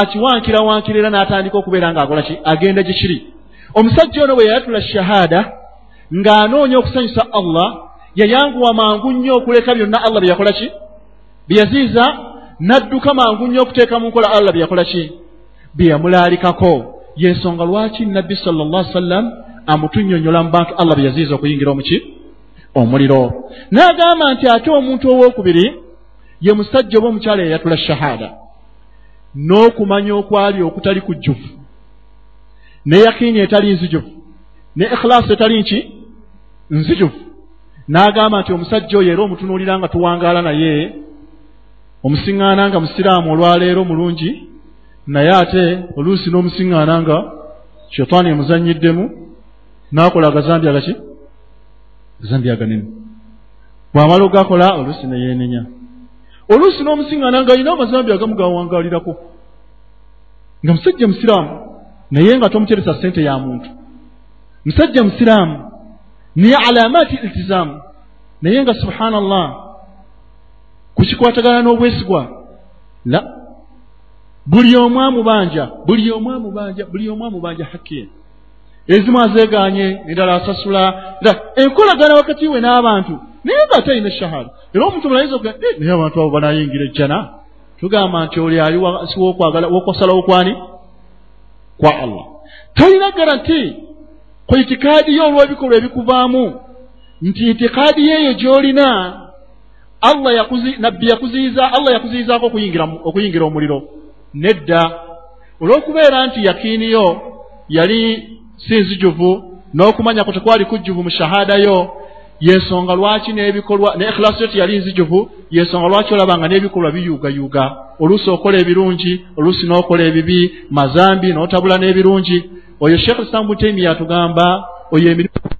[SPEAKER 1] akiwankirawankira era n'atandika okubeera ng'akola ki? Agenda gye kiri. Omusajja ono bwe yayatula shahaada ng'anoonya okusanyusa allah yayanguwa mangu nnyo okuleka byonna allah bye yakola ki? Bye yaziiza n'adduka mangu nnyo okuteeka mu nkola allah bye yakola ki? Bye yamulaalikako. Yensonga lwaki nabbi salla llah sallam amutunnyonnyola mu bantu allah bye yaziiza okuyingira omuki omuliro. N'agamba nti ate omuntu ow'okubiri ye musajja oba omukyala eyatula shahaada n'okumanya okwali okutali kujjuvu ne yakiini etali nzijuvu ne ikhilaasi etali nki nzijuvu n'agamba nti omusajja oyo era omutunuulira nga tuwangaala naye omusiŋŋaana nga musiraamu olwaleero mulungi naye ate oluusi n'omusiŋŋaana nga shetaani emuzannyiddemu n'akola agazambi agaki agazambi aganene bw'amala ogakola oluusi ne yeenenya. Oluusi n'omusiŋŋaana nga alina amazambi agamu gawangaalirako. Nga musajja musiraamu naye nga tomuteresa ssente ya muntu musajja musiraamu niye alamaati iltizaamu naye nga subhaana llah kukikwatagana n'obwesigwa la buli omu amubanja buli omu amubanja buli omu amubanja hakki ezimu azeeganye endala asasula era enkolagana wakati we n'abantu naye nga atalina shahada era omuntu mulayinza okuga eh, naye abantu abo banayingira ejjana. Tugamba nti oli ali wansi wokwagala wokwasalawo kwani? Kwa allah. Tolina garanti ku itikaadi yo olw'ebikolwa ebikuvaamu nti itikaadi yeeyo gy'olina allah nabbi yakuziyiza allah yakuziyizaako okuyingira omuliro. Nedda olw'okubeera nti yakiiniyo yali si nzijuvu n'okumanya ku tekwali kujjuvu mu shahaadayo yensonga lwaki n'ebikolwa ne ikhilaasi yo tiyali nzijuvu yensonga lwaki olabanga n'ebikolwa biyuugayuuga? Oluusi okola ebirungi oluusi n'okola ebibi mazambi n'otabula n'ebirungi oyo sheekh lislamu butaimiya atugamba oyo emirimu.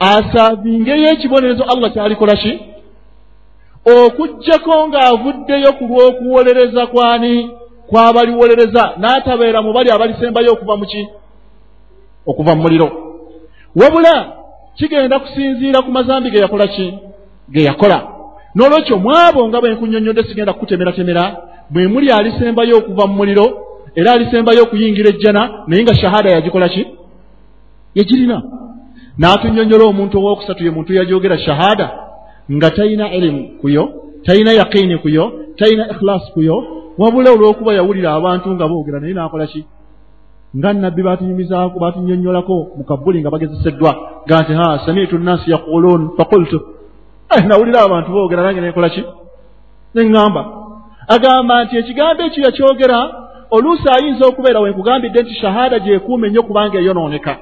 [SPEAKER 1] Asaavingeyo ekibonerezo allah kyalikola ki? Okugjako ng'avuddeyo ku lw'okuwolereza kwani? Kwabaliwolereza n'atabeera mu bali abalisembayo okuva mu ki? Okuva mu muliro. Wabula kigenda kusinziira ku mazambi ge yakola ki? Ge yakola. N'olwekyo mwabo nga bwe nkunyonnyodde sigenda kukutemeratemera bwe muli alisembayo okuva mu muliro era alisembayo okuyingira ejjana naye nga shahaada yagikola ki? Yegirina n'atunyonnyola omuntu owookusatu ye muntu yajogera shahaada nga talina irimu kuyo talina yaqiini kuyo talina ikhilaasi kuyo wabula olw'okuba yawulira abantu nga boogera naye n'akola ki? Nga nabbi batunyumizaako batunyonnyolako mu kabbuli nga bagezeseddwa ga nti ha samiitu nnaasi yaquluun? Fakultu eh, nawulira abantu boogera nange nekola ki? Neŋŋamba agamba nti ekigambo ekyo yakyogera oluusi ayinza okubeera wenkugambidde nti shahaada gyekuume nnyo kubanga eyonooneka.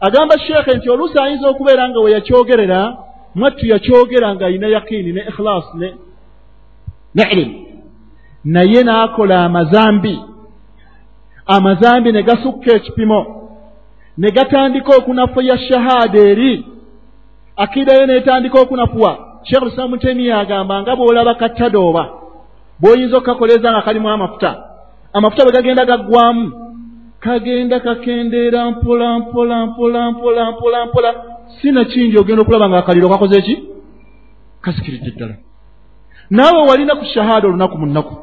[SPEAKER 1] Agamba sheekhe nti oluusi ayinza okubeera nga we yakyogerera mwattu yakyogera nga alina yakiini ne ikhilaas ne ne ilimu naye n'akola amazambi. Amazambi ne gasukka ekipimo ne gatandika okunafuya shahaada eri. Akiidayo neetandika okunafuwa. Sheekh lislaamu temiya agamba nga bw'olaba kattadooba bw'oyinza okukakoleeza nga kalimu amafuta amafuta bwe gagenda gaggwamu kagenda kakendeera mpola mpola mpola mpola mpola mpola. Sinakindi ogenda okulaba nga akaliro kakoze eki kasikiridde ddala. Naawe walina ku shahaada olunaku mu nnaku.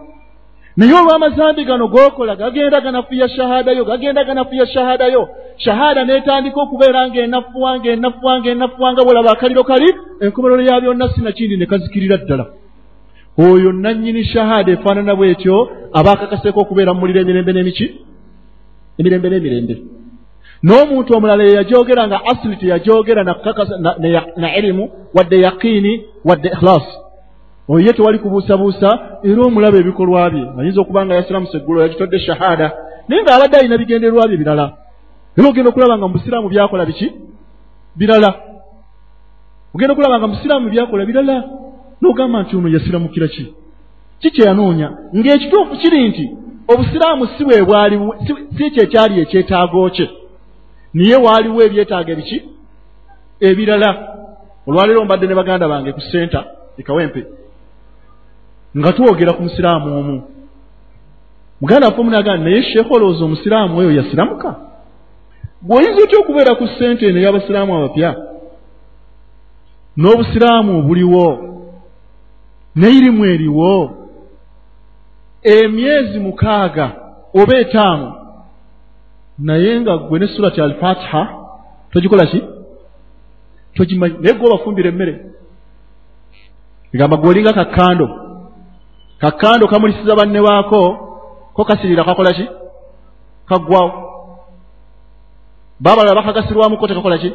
[SPEAKER 1] Naye olw'amazambi gano g'okola gagenda ganafuya shahaadayo gagenda ganafuya shahaadayo shahaada n'etandika okubeera ng'enafuwa ng'enafuwa ng'enafuwa nga bwolaba akaliro kali enkomerero ya byonna sinakindi ne kazikirira ddala oyo nannyini shahaada efaanana bw'etyo aba akakaseeko okubeera mu muliro emirembe n'emiki? Emirembe n'emirembe. N'omuntu omulala yeyajogera nga asili teyajogera na irimu wadde yaqiini wadde ikhilaasi oyo ye tewali kubuusabuusa era omulaba ebikolwa bye. Ayinza okuba nga yasiramusa eggulo yagitodde shahaada naye ng'abadde alina bigendererwa bye birala. Era ogenda okulaba nga mubusiraamu byakola biki? Birala. Ogenda okulaba nga musiraamu byakola birala n'ogamba nti ono yasiramukira ki? Ki kyeyanoonya ng'ekituufu kiri nti obusiraamu si bwe bwali si kyekyali ekyetaago kye. Niye waaliwo ebyetaaga ebiki? Ebirala. Olwaleero mbadde ne baganda bange ku senta ekawempe nga twogera ku musiraamu omu. Muganda waffe omunagamba naye sheekh olowooza omusiraamu oyo yasiramuka? Bw'oyinza otya okubeera ku sente eno ey'abasiraamu abapya? N'obusiraamu buliwo neirimu eriwo emyezi mukaaga oba etaano. Naye nga gwe ne surati alfatiha togikola ki? Togimanyi naye gwe obafumbira emmere. Egamba gwe olinga kakkando. Kakkando kamulisiza banne baako ko kasirira kakola ki? Kaggwawo baabalala bakagasirwamuko tekakola ki?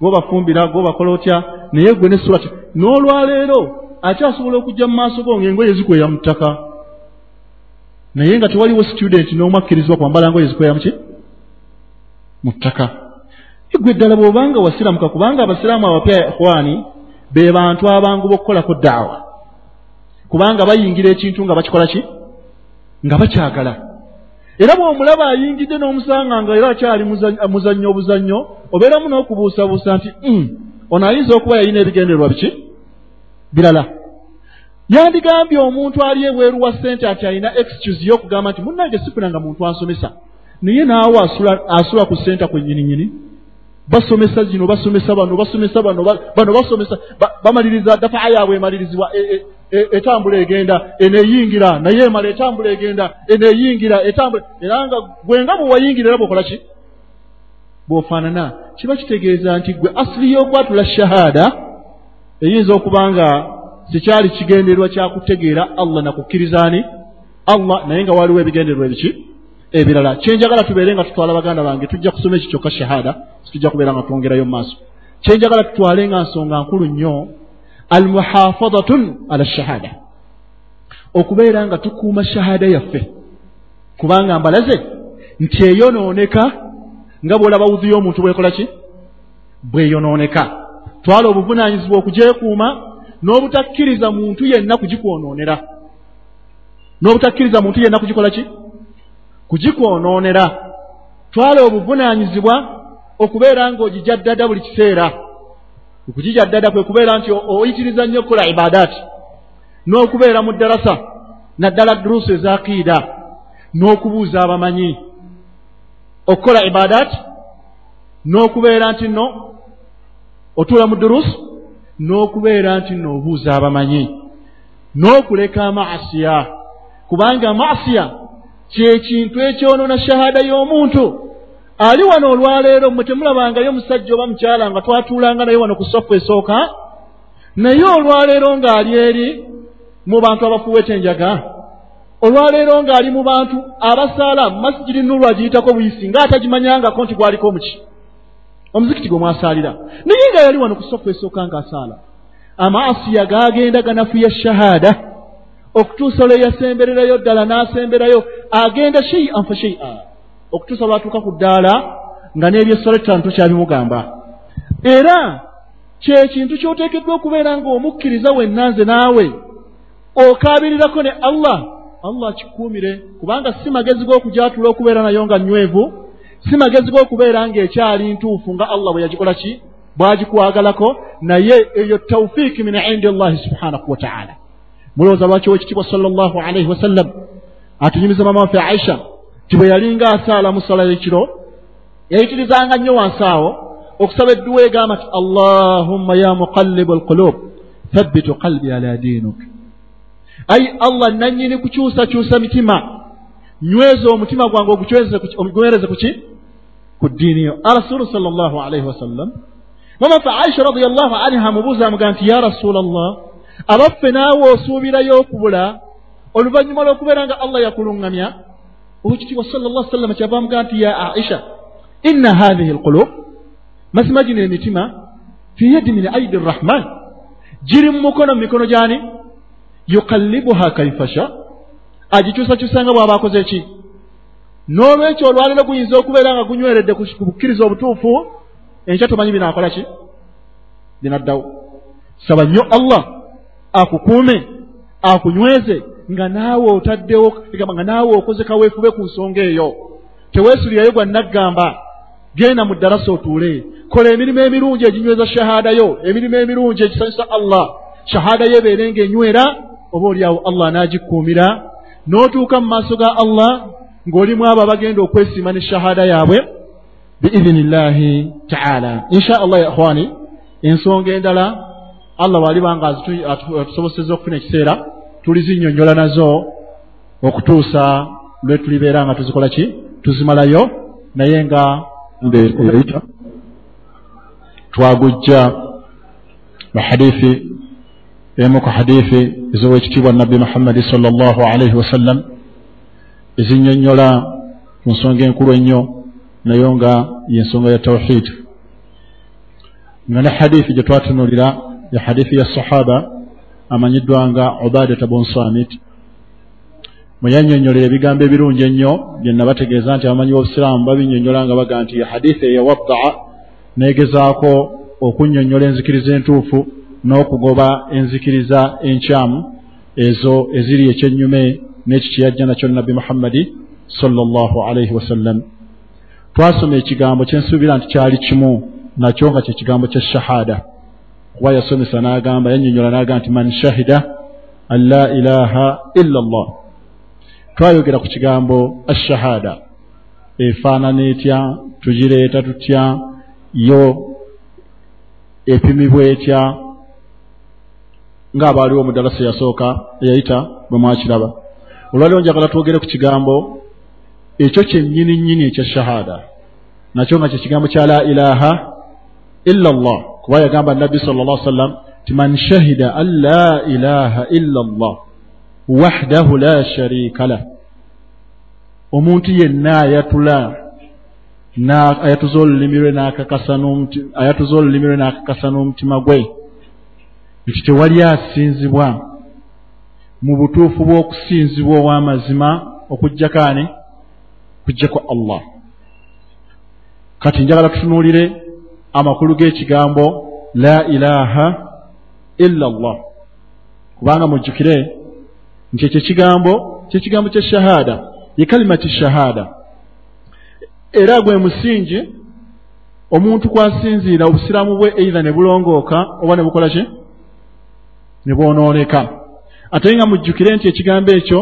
[SPEAKER 2] Gobafumbira gobakola otya? Naye gwe ne surati n'olwaleero akyasobola okujja mu maaso go ngaengoye zikweya mu ttaka. Naye nga tewaliwo studenti n'omu akkirizibwa kwambala ngoye zikweya muki mu ttaka. Egwe ddala bw'obanga wasiramuka kubanga abasiraamu abapya ikhwani be bantu abangu b'okukolako daawa. Kubanga bayingira ekintu nga bakikola ki? Nga bakyagala. Era bw'omulaba ayingidde n'omusanga nga era akyali muzannyo obuzannyo obeeramu n'okubuusabuusa nti hmm, ono ayinza okuba yalina ebigendererwa biki birala. Yandigambye omuntu ali ebweru wa ssente ati alina excuse y'okugamba nti munnange sifunanga muntu ansomesa. Naye naawe asula ku ssenta kwennyininyini basomesa zino basomesa bano basomesa bano bano basomesa bamaliriza dafaa yaabwe emalirizibwa e, e, e, etambula egenda eneeyingira naye emala etambula egenda eneeyingira etambula era nga gwenga bwewayingira era bwokola ki? Bw'ofaanana kiba kitegeeza nti gwe asili y'okwatula shahaada eyinza okuba nga tekyali kigendererwa kyakutegeera allah nakukkirizaani allah naye nga waliwo ebigendererwa ebiki? Ebirala. Kyenjagala tubeere nga tutwala baganda bange tujja kusoma ekyo kyokka shahada tujja kubeera nga twongerayo mu maaso. Kyenjagala tutwale nga nsonga nkulu nnyo almuhafadatun ala shahada. Okubeera nga tukuuma shahada yaffe. Kubanga mbalaze nti eyonooneka nga bwolaba wuzi y'omuntu bwekola ki? Bweyonooneka twala obuvunaanyizibwa okugyekuuma n'obutakkiriza muntu yenna kugikwonoonera. N'obutakkiriza muntu yenna kugikola ki? Kugikwonoonera. Twala obuvunaanyizibwa okubeera ng'ogijaddada buli kiseera. Okugijaddada kwe kubeera nti oyitiriza nnyo okukola ibaadaati. N'okubeera mu ddarasa naddala duruusu ezakiida. N'okubuuza abamanyi. Okukola ibaadaati n'okubeera nti nno otuula mu duruusu n'okubeera nti nno obuuza abamanyi n'okuleka amaasiya. Kubanga amaasiya kyekintu ekyonoona shahaada y'omuntu. Ali wano olwaleero mmwe temulabangayo musajja oba mukyala nga twatuulanga naye wano ku sofu esooka? Naye olwaleero ng'ali eri mu bantu abafuuweta enjaga olwaleero ng'ali mu bantu abasaala masigiri nulu agiyitako buyisi ng'atagimanyangako nti gwaliko muki omuzikiti gwe mwasaalira naye nga yali wano ku sofu esooka ng'asaala amaasiya gaagenda ganafuya shahaada okutuusa olwe yasembererayo ddala n'asemberayo agenda sheian fa sheia okutuusa lwatuuka ku ddaala nga n'ebyesoletaano tokyabimugamba era kyekintu ky'oteekeddwa okubeera ng'omukkiriza wennanze naawe okaabirirako ne allah. Allah akikuumire kubanga si magezi g'okujatula okubeera nayo nga nywevu si magezi g'okubeera ng'ekyali ntuufu nga allah bwe yagikola ki? Bw'agikwagalako naye eyo tawfiiki min indi allahi subhanahu wataala mulowooza lwaki owekitiibwa sala llahu alaihi wasallam atunyumiza maama waffe aisha ti bwe yalinga asaala mu sala y'ekiro yayitirizanga nnyo wansi awo okusaba edduwa egamba ti allahumma ya muqallibu alqulub thabbitu qalbi ala diinuk. Ayi allah nannyini kukyusakyusa mitima. Nyweza omutima gwange ogugwereze ku ki ku ddiini yo arasulu sala llahu alaihi wasallam maama waffe aisha radiallahu anha amubuuza amugaa nti ya rasula allah abaffe naawe osuubirayo okubula oluvannyuma lw'okubeera nga allah yakuluŋŋamya owekitiibwa sala llah sallama kyava amugaa nti ya aisha inna hathihi alqulub mazima gino emitima fi yadi min aidi rrahman giri mu mukono mu mikono gyani? Yukallibuha kaifasha agikyusakyusanga bw'aba akoze eki n'olwekyo olwaliro guyinza okubeera nga gunyweredde ku bukkiriza obutuufu enkya tomanyi binaakola ki? Binaddawo. Saba nnyo allah akukuume akunyweze nga naawe otaddewo egamba nga naawe okoze kaweefube ku nsonga eyo. Teweesulirayo gwa naggamba genda mu ddarasa otuule. Kola emirimu emirungi eginyweza shahaada yo emirimu emirungi ekisanyusa allah. Shahaada yo ebeere ng'enywera oba oliawo allah anaagikkuumira n'otuuka mu maaso ga allah ng'olimu abo abagenda okwesiima ne shahaada yaabwe biidhinillahi taala. Insha allah ya ikhwani ensonga endala allah bw'alibanga atusoboseza okufuna ekiseera tulizinnyonnyola nazo okutuusa lwe tulibeera nga tuzikola ki? Tuzimalayo. Naye nga eyita twagujja bahadithi emu ku hadithi ez'owekitiibwa nabbi muhammadi sal llahu alaihi wasallam ezinnyonnyola ku nsonga enkulu ennyo nayo nga yensonga ya tawhidi
[SPEAKER 1] nga ne hadithi gye twatunulira ya hadithi ya sahaba amanyiddwa nga ubadata bun samit mwe yannyonnyolera ebigambo ebirungi ennyo bye nabategeeza nti abamanyi b'obusiraamu babinnyonnyola nga baga nti hadithi eyawaddaa neegezaako okunnyonnyola enzikiriza entuufu n'okugoba enzikiriza enkyamu ezo eziri ekyennyume n'eki kyeyajja nakyo nabbi muhammadi sallallahu alaihi wasallam twasoma ekigambo kyensuubira nti kyali kimu nakyo nga kyekigambo kya shahada. Kuba yasomesa n'agamba yannyonnyola n'agamba nti man shahida an la ilaha illa allah twayogera ku kigambo ashahada efaanana etya? Tugireeta tutya? Yo epimibwa etya? Ng'abaaliwo mu ddalasa eyasooka eyayita bwe mwakiraba olwaliwo njagala twogere ku kigambo ekyo kyennyini nnyini ekya shahada. Nakyo nga kyekigambo kya la ilaha illa llah kuba yagamba nabbi sala llah sallam ti man shahida an la ilaha illa llah wahdahu la sharika lah. Omuntu yenna ayatula ayatuza olulimi lwe ayatuza olulimi lwe n'akakasa n'omutima gwe. Nti tewali asinzibwa mu butuufu bw'okusinzibwa ow'amazima okujjakaani kujjako allah. Kati njagala tutunuulire amakulu g'ekigambo la ilaha illa allah. Kubanga mujjukire nti ekyo ekigambo kyekigambo kya shahada ye kalimati shahada. Era gwe musingi omuntu kwasinziira obusiraamu bwe eitha ne bulongooka oba ne bukola ki? Ne bwonooneka ate nga mujjukire nti ekigambo ekyo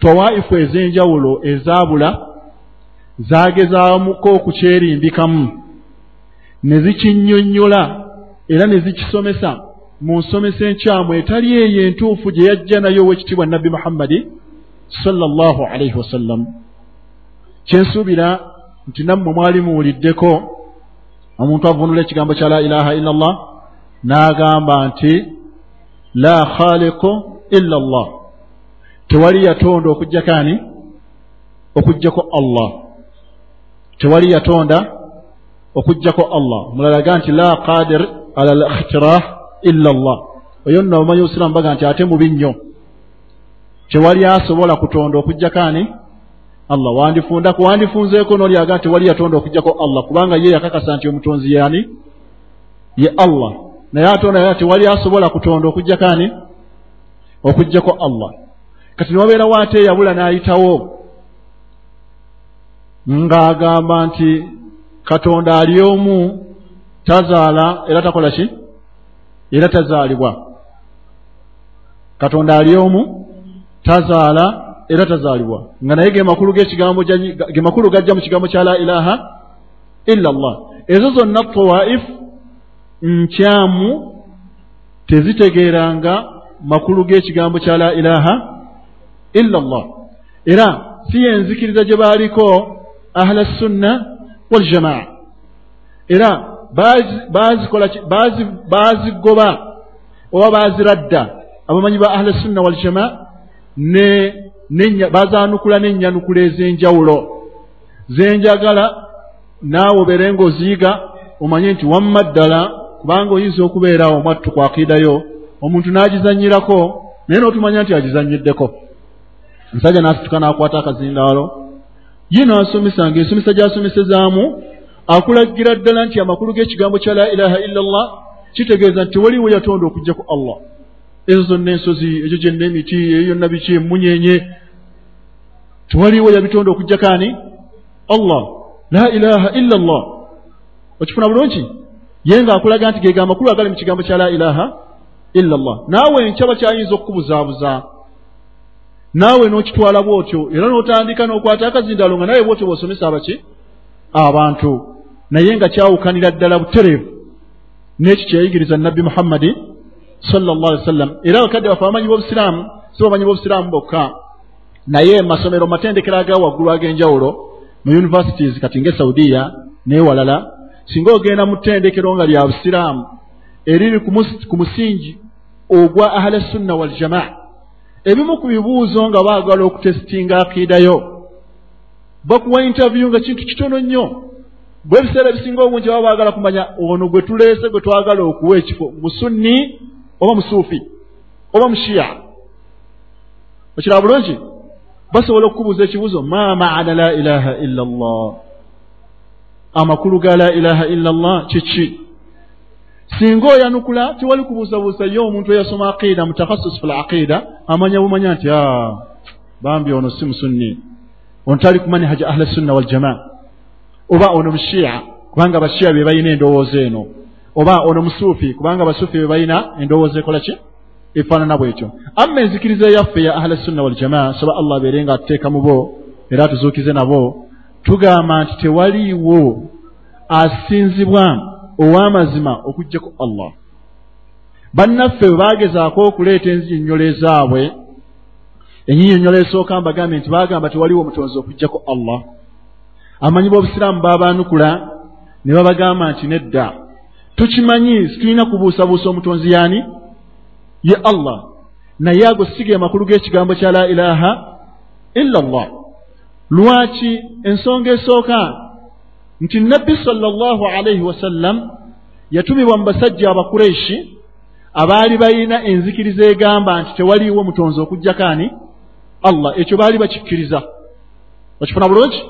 [SPEAKER 1] tawaifu ez'enjawulo ezaabula zagezaamuko okukyerimbikamu. Ne zikinnyonnyola era ne zikisomesa mu nsomesa enkyamu etali eyo entuufu gye yajja nayo ow'ekitiibwa nabbi muhammadi sallallahu alaihi wasallam kyensuubira nti nammwe mwali muwuliddeko omuntu avunula ekigambo kya la ilaha illa allah n'agamba nti la khaliqu illa allah tewali yatonda okujjakaani okugjako allah tewali yatonda okugjako allah mulalaga nti la qadir ala likhtirah illa allah oyo nno omanyi obusiraamu baga nti ate mubi nnyo tewali asobola kutonda okujjakaani allah wandifunda kuwandifunzeeko nolyaga nti wali yatonda okugjako allah kubanga ye yakakasa nti omutonzi yani ye allah naye atonda yaga tewali asobola kutonda okujjakaani okujjako allah. Kati niwabeerawo ate eyabula n'ayitawo ng'agamba nti katonda ali omu tazaala era takola ki? Era tazaalibwa. Katonda ali omu tazaala era tazaalibwa. Nga naye ge makulu g'ekigambo ge makulu gajja mu kigambo kya la ilaha illa allah ezo zonna tawaifu nkyamu tezitegeeranga makulu g'ekigambo kya la ilaha illa allah. Era si yenzikiriza gye baaliko ahla sunna waljamaa era bazikola bazigoba oba baziradda abamanyi ba ahla sunna waljamaa bazanukula n'ennyanukula ez'enjawulo. Zenjagala naawe obere ng'oziyiga omanye nti wamma ddala kubanga oyinza okubeerawo omwattu kwakiidayo omuntu n'agizanyirako naye n'otumanya nti agizanyiddeko. Omusajja n'asituka n'akwata akazindaalo. Ye n'asomesa ng'ensomesa gy'asomesezaamu akulagira ddala nti amakulu g'ekigambo kya la ilaha illa llah kitegeeza nti tewaliwo yatonda okugjaku allah. Ezo zonna ensozi egyo gyenna emiti eyo yonna biki emunyenye. Tewaliwo yabitonda okugjakaani allah. La ilaha illa llah okifuna bulungi? Ye ng'akulaga nti gega amakulu agali mu kigambo kya la ilaha illa llah naawe enkyaba kyayinza okukubuzaabuza naawe n'okitwala bw'otyo era n'otandika n'okwata akazindaalo nga nawe bw'otyo bw'osomesa abaki abantu naye nga kyawukanira ddala butereevu n'eki kyeyayigiriza nabbi muhammadi sallallahu alaihi wasallam era abakadde bafe abamanyi b'obusiraamu si bamanyi b'obusiraamu bokka naye masomero matendekero aga waggulu ag'enjawulo mu universities kati ng'e saudiya n'ewalala singa ogenda mu ttendekero nga lya busiraamu eriri ku musingi ogwa ahla sunna waljamaa ebimu ku bibuuzo nga baagala okutesitinga akiidayo bakuwa interview nga kintu kitono nnyo.
[SPEAKER 2] Bwe ebiseera ebisinga obungi baba baagala kumanya ono gwe tuleese gwe twagala okuwa ekifo musunni oba musuufi oba mushiya okiraba bulungi? Basobola okukubuuza ekibuzo ma maana la ilaha illa llah amakulu ga la ilaha illa llah kiki singa oyanukula tewali kubuusabuusa ye omuntu eyasoma aqida mutakhassus fi laqida amanya bumanya nti a bambi ono si musunni. Ono tali ku manhaja ahli sunna waljamaa oba ono mushiya kubanga bashiya be balina endowooza eno. Oba ono musuufi kubanga basuufi be balina endowooza ekola ki? Efaanana bwetyo amma enzikiriza yaffe ya ahli sunna waljamaa soba allah abeere nga atuteeka mu bo era atuzuukize nabo tugamba nti tewaliiwo asinzibwa ow'amazima okugjaku allah. Bannaffe bwe baagezaako okuleeta enzinyonnyola ezaabwe enyinyonnyola esooka mbagambe nti baagamba tewaliwo omutonzi okugjaku allah. Amanyi b'obusiraamu baabaanukula ne babagamba nti nedda tukimanyi situlina kubuusabuusa omutonzi yaani? Ye allah. Naye ago siga amakulu g'ekigambo kya la ilaha illa llah lwaki ensonga esooka nti nabbi sallallahu alaihi wasallam yatumibwa mu basajja abakureishi abaali balina enzikiriza egamba nti tewaliiwo mutonzi okugjakaani allah ekyo baali bakikkiriza. Okifuna bulungi?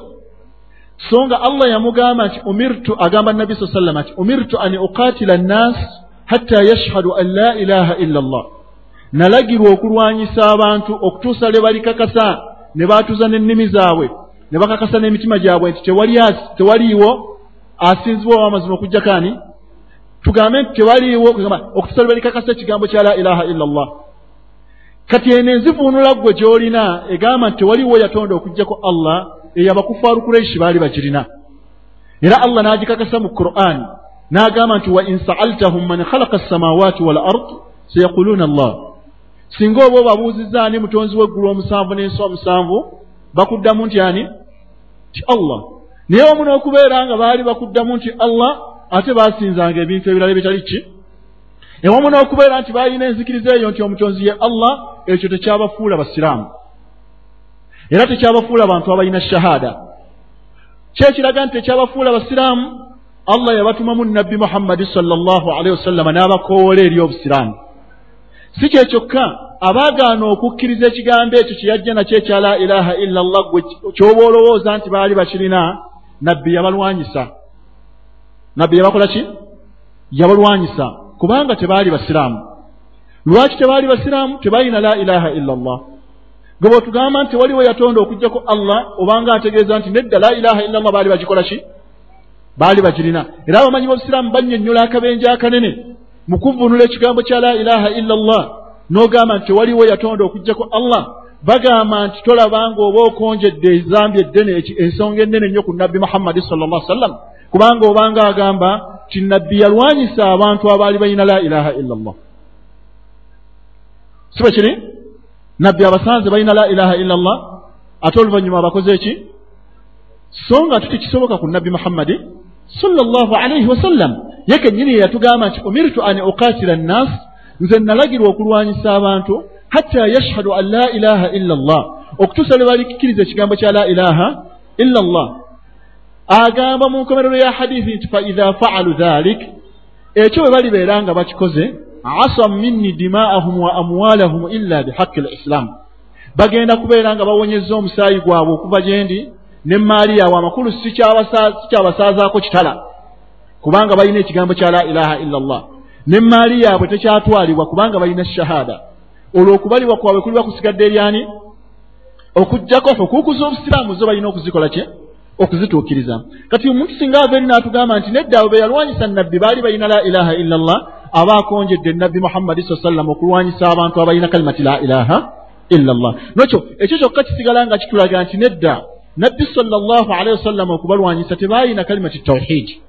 [SPEAKER 2] So nga allah yamugamba nti umirtu agamba nabbi saa sallama nti umirtu an uqatila nnas hatta yashhadu an la ilaha illa llah nalagirwa okulwanyisa abantu okutuusa lwe balikakasa ne baatuuza n'ennimi zaabwe ne bakakasa n'emitima gyabwe nti tewaliiwo asinzibwa ow'amazima okugjakaani tugambe nti tewaliiwo okutuusa lwe balikakasa ekigambo kya la ilaha illa llah kati eno enzivuunula ggwe gy'olina egamba nti tewaliiwo yatonda okugjako allah eyo abakufaaru kureishi baali bagirina. Era allah n'agikakasa mu quran n'agamba nti wa in sa'altahum man khalaqa assamawati wal ard sayaquluuna allah. Singa oba obabuuzizza ani mutonzi w'eggulu omusanvu n'ensi omusanvu bakuddamu nti ani ti allah. Naye omu n'okubeera nga baali bakuddamu nti allah ate baasinzanga ebintu ebirala bitali ki? Ewamu n'okubeera nti baalina enzikiriza eyo nti omutonzi ye allah ekyo tekyabafuula basiraamu. Era tekyabafuula bantu abalina shahaada. Kyekiraga nti tekyabafuula basiraamu allah yabatumamu nabbi muhammadi salllahu alaihi wasallama n'abakoowola eri obusiraamu si kye kyokka abaagaana okukkiriza ekigambo ekyo kye yajja nakyo ekya la ilaha illa llah gwe kyoba olowooza nti baali bakirina nabbi yabalwanyisa. Nabbi yabakola ki? Yabalwanyisa. Kubanga tebaali basiraamu. Lwaki tebaali basiraamu? Tebalina la ilaha illa llah gwe bwetugamba nti tewaliwo yatonda okugjako allah obanga ategeeza nti nedda la ilaha illa llah baali bagikola ki? Baali bagirina. Era abamanyi b'obusiraamu bannyonnyola akabenje akanene mu kuvunula ekigambo kya la ilaha illa llah n'ogamba nti tewaliwo yatonda okugjako allah bagamba nti tolabanga oba okonjedde ezambi eddene ensonga ennene ennyo ku nabbi muhammadi sala llah sallam kubanga obanga agamba ti nabbi yalwanyisa abantu abaali balina la ilaha illa llah si bwe kiri? Nabbi abasanze balina la ilaha illa llah ate oluvannyuma abakoze eki? So nga tutikisoboka ku nabbi muhammadi sala llahu alaihi wasallam ye kennyini yeyatugamba nti umirtu an uqatila nnas nze nalagirwa okulwanyisa abantu hatta yashhadu an la ilaha illa llah okutuusa lwe balikkiriza ekigambo kya la ilaha illa llah agamba mu nkomerero ya hadithi nti faidha faalu dhalik ekyo bwe balibeera nga bakikoze asam minni dimaahum wa amwalahum illa bihaqi lislaamu bagenda kubeera nga bawonyeza omusaayi gwabwe okuva gye ndi nemmaali yaabwe amakulu sikyabasaazaako kitala. Kubanga balina ekigambo kya la ilaha illa llah nemmaali yaabwe tekyatwalibwa kubanga balina shahada. Olwo okubalibwa kwabwe kuliba kusigadde eryani? Okugjako okukuza obusiraamu zo balina okuzikola kye? Okuzituukiriza. Kati omuntu singa ava eri n'atugamba nti nedda abo be yalwanyisa nabbi baali balina la ilaha illa llah aba akonjedde nabbi muhammadi saa sallam okulwanyisa abantu abalina kalimati la ilaha illa llah nokyo ekyo kyokka kisigala nga kitulaga nti nedda nabbi salllahu alaihi wasallama okubalwanyisa tebaayina kalimati tawhidi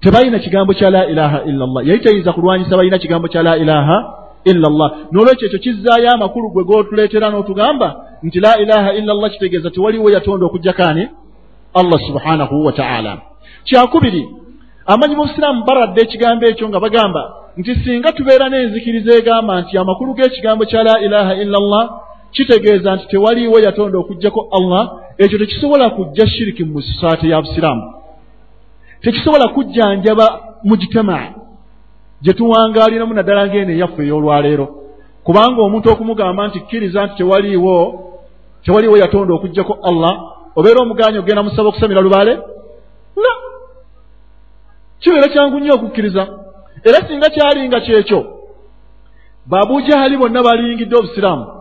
[SPEAKER 2] tebalina kigambo kya la ilaha illa llah yali tayinza kulwanyisa balina kigambo kya la ilaha illa llah n'olwekyo ekyo kizzaayo amakulu gwe g'otuleetera n'otugamba nti la ilaha illa llah kitegeeza tewaliwo yatonda okujjakaani allah subhanahu wa taala. Kyakubiri amanyi b'obusiraamu baradde ekigambo ekyo nga bagamba nti singa tubeera n'enzikiriza egamba nti amakulu g'ekigambo kya la ilaha illa llah kitegeeza nti tewaliiwo yatonda okuggyako allah ekyo tekisobola kujja shiriki mu sosaate ya busiraamu tekisobola kujjanjaba mujitamaa gye tuwangaaliramu naddala ng'eno eyaffe ey'olwaleero. Kubanga omuntu okumugamba nti kkiriza nti tewaliiwo tewaliiwo yatonda okugjako allah obeera omuganya ogenda musaba okusamira lubaale? Nga kibeera kyangu nnyo okukkiriza. Era singa kyalinga kyekyo babujahali bonna baliyingidde obusiraamu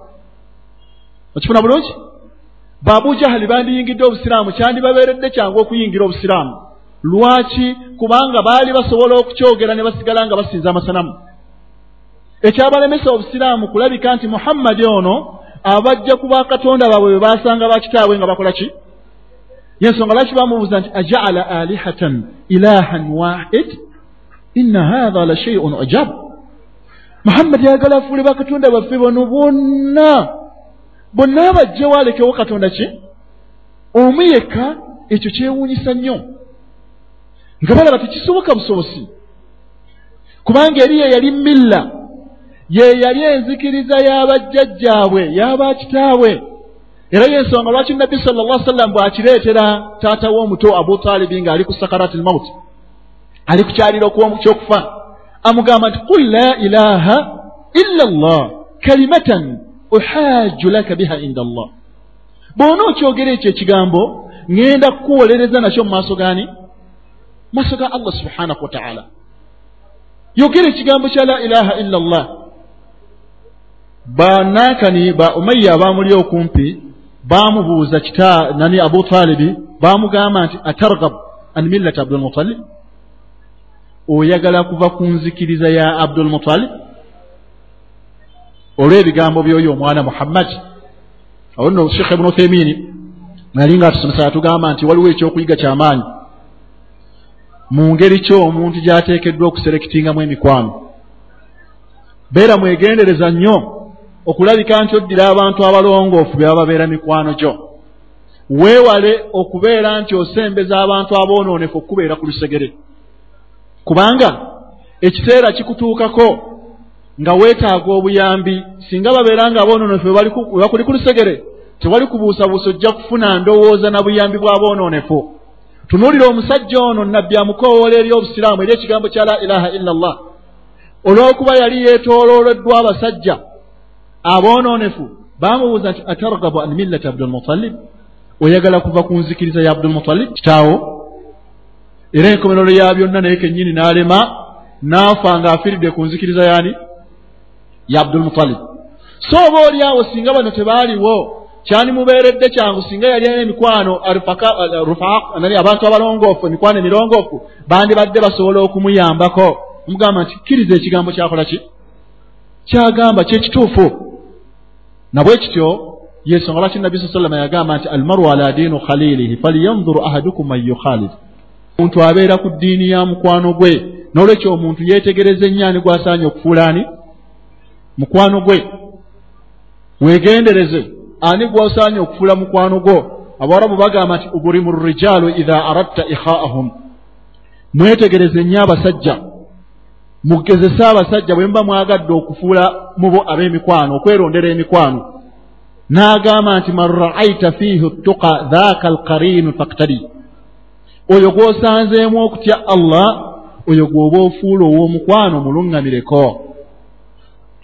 [SPEAKER 2] okifuna bulungi? Babujahali bandiyingidde obusiraamu kyandibabeeredde kyangu okuyingira obusiraamu. Lwaki? Kubanga baali basobola okukyogera ne basigala nga basinza amasanamu. Ekyabalemesa obusiraamu kulabika nti muhammadi ono abajja ku bakatonda baabwe bwe basanga bakitaabwe nga bakola ki? Yensonga lwaki bamubuuza nti ajaala alihatan ilahan wahid inna hatha la sheiun ajab. Muhammadi ayagala afuule bakatonda baffe bano bonna bonna abajjewo alekewo katonda ki? Omu yekka ekyo kyewuunyisa nnyo. Nga balaba tekisoboka busobosi. Kubanga eri ye yali milla ye yali enzikiriza y'abajjajjaabwe y'abakitaabwe era yensonga lwaki nabbi sala llah sallam bw'akireetera taata w'omuto abu taalibi ng'ali ku sakarat lmaut ali ku kyaliro kyokufa amugamba nti qul la ilaha illa llah kalimatan uhaaju laka biha inda allah bw'ona okyogera ekyo ekigambo ŋŋenda kukuwolereza nakyo mu maaso gaani maaso ga allah subhanahu wataala yogera ekigambo kya la ilaha illa llah banankani ba umayya abamuli okumpi bamubuuza kita nani abu talibi bamugamba nti atargab an millati abdulmutalib oyagala kuva ku nzikiriza ya abdulmutalib olw'ebigambo byoyo omwana muhammadi awo nno shekh ibunu uthemini nali nga atusomesa yatugamba nti waliwo ekyokuyiga kyamaanyi. Mu ngeri ki omuntu gy'ateekeddwa okuserekitingamu emikwano? Beera mwegendereza nnyo okulabika nti oddira abantu abalongoofu be bababeera mikwano gyo. Weewale okubeera nti osembeza abantu aboonoonefu okubeera ku lusegere. Kubanga ekiseera kikutuukako nga weetaaga obuyambi singa babeera nga aboonoonefu webakuli ku lusegere tewali kubuusabuusa ojja kufuna ndowooza na buyambi bw'aboonoonefu tunuulira omusajja ono nabbi amukoowoola eri obusiraamu eri ekigambo kya la ilaha illa llah olw'okuba yali yeetoolooleddwa abasajja aboonoonefu baamubuuza nti atargabu an millati abdulmutalib oyagala kuva ku nzikiriza ya abdulmutalib kitaawo. Era enkomerero ya byonna naye kennyini n'alema n'afa ng'afiiridde ku nzikiriza yaani ya abdulmutalib so oba oli awo singa bano tebaaliwo kyandimubeeredde kyangu singa yali alina emikwano abantu abalongoofu emikwano emirongoofu bandibadde basobola okumuyambako. Omugamba nti kkiriza ekigambo kyakola ki? Kyagamba kyekituufu nabwe kityo yensonga lwaki nabbi saa sallama yagamba nti almaru ala diinu khalilihi falyanzuru ahadukum man yukhalid. Omuntu abeera ku ddiini ya mukwano gwe n'olwekyo omuntu yeetegereza ennyaani gwasaanye okufuulaani mukwano gwe. Weegendereze ani gwosaanye okufuula mukwano gwo? Abawarabu bagamba nti uburimu rijaalu idha aradta ikhaahum. Mwetegereze nnyo abasajja. Mugezese abasajja bwe muba mwagadde okufuula mubo ab'emikwano okwerondera emikwano. N'agamba nti man ra'aita fiihi ttuqa dhaaka alqariinu faktadi oyo gw'osanzeemu okutya allah oyo gw'oba ofuula ow'omukwano muluŋŋamireko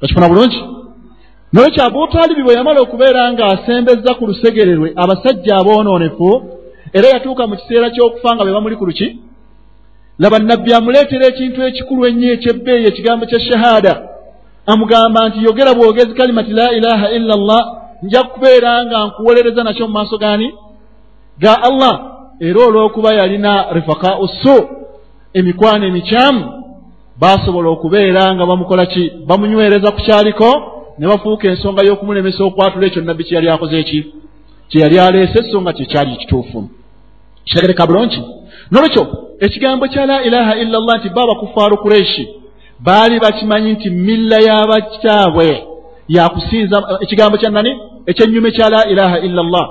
[SPEAKER 2] okifuna bulungi? Nolwekyo abutaalibi bwe yamala okubeera ng'asembezza ku lusegererwe abasajja aboonoonefu era yatuuka mu kiseera ky'okufa nga be bamuli ku luki laba nabbi amuleetera ekintu ekikulu ennyo ekyebbeeyi ekigambo kya shahaada. Amugamba nti yogera bwogezi kalimati la ilaha illa llah nja kubeera nga nkuwolereza nakyo mu maaso gaani? Ga allah era olw'okuba yalina rifakau su emikwano emikyamu baasobola okubeera nga bamukola ki? Bamunywereza ku kyaliko ne bafuuka ensonga y'okumulemesa okwatula ekyo nabbi kye yali akoze eki? Kye yali aleese so nga kyekyali ekituufu. Kitegereka bulungi? Nolwekyo ekigambo kya la ilaha illa llah nti baba kufaaru kureishi baali bakimanyi nti milla y'abakitaabwe yakusinza ekigambo kya nani? Ekyennyume kya la ilaha illa llah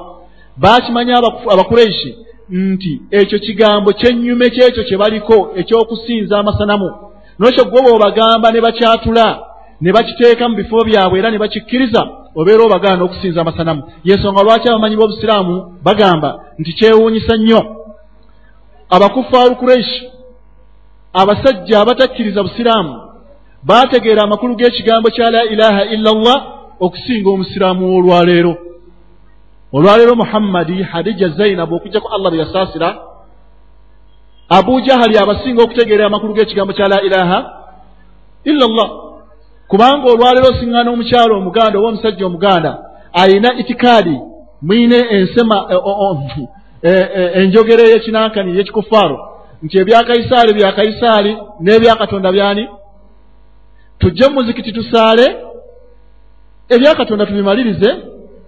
[SPEAKER 2] baakimanyi abakureishi nti ekyo kigambo kyennyume kyekyo kye baliko ekyokusinza amasanamu nolwekyo gwe bw'obagamba ne bakyatula ne bakiteeka mu bifo byabwe era ne bakikkiriza obeera obagaana okusinza amasanamu. Yensonga lwaki abamanyi b'obusiraamu bagamba nti kyewuunyisa nnyo? Abakufaaru kureishi abasajja abatakkiriza busiraamu baategeera amakulu g'ekigambo kya la ilaha illa llah okusinga omusiraamu w'olwaleero olwaleero muhammadi hadija zainabu okugjako allah bwe yasaasira abu jahali abasinga okutegeera amakulu g'ekigambo kya la ilaha illa llah kubanga olwaleero osiŋŋaana omukyalo omuganda oba omusajja omuganda ayina itikaadi mwine ensema e, e, enjogera eyekinankani eyekikufaaro nti ebyakaisaali byakaisaali n'ebyakatonda byani tujje mu muzikiti tusaale ebyakatonda tubimalirize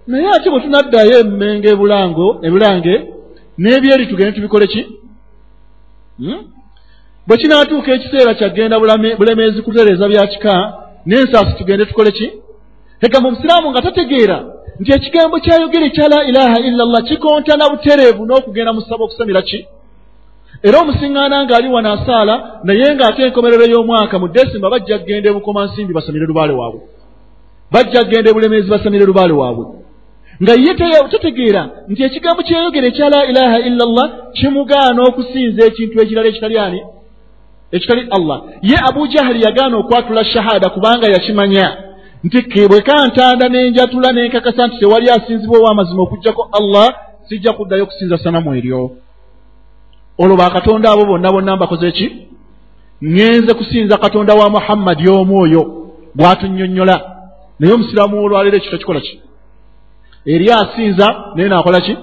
[SPEAKER 2] naye ate bwe tunaddayo emmenga ebulango ebulange n'ebyeri tugende tubikole ki? Bwe kinaatuuka ekiseera kyagenda bulemeezi kutereeza byakika n'ensaasi tugende tukole ki? Egamba omusiraamu nga tategeera nti ekigambo kyayogera ekya la ilaha illa llah kikontana butereevu n'okugenda mu ssaba okusamira ki? Era omusiŋŋaana ng'ali wano asaala naye ng'ate enkomerero y'omwaka mu desemba bajja kgenda ebukoma nsimbi basamire lubaale waabwe. Bajja kgenda ebulemeezi basamire lubaale waabwe nga ye tategeera nti ekigambo kyeyogera ekya la ilaha illa llah kimugaana okusinza ekintu ekirala ekitali ani? Ekitali allah. Ye abu jahali yagaana okwatula shahada kubanga yakimanya nti bwe kantanda n'enjatula n'enkakasa nti tewali asinzibwa ow'amazima okugjako allah sijja kuddayo okusinza sanamu eryo. Olwo bakatonda abo bonna bonna mbakoze ki? Ŋŋenze kusinza katonda wa muhammadi omu oyo bw'atunnyonnyola. Naye omusiraamu olwaleero ekyo takikola ki eri asinza naye naakola ki?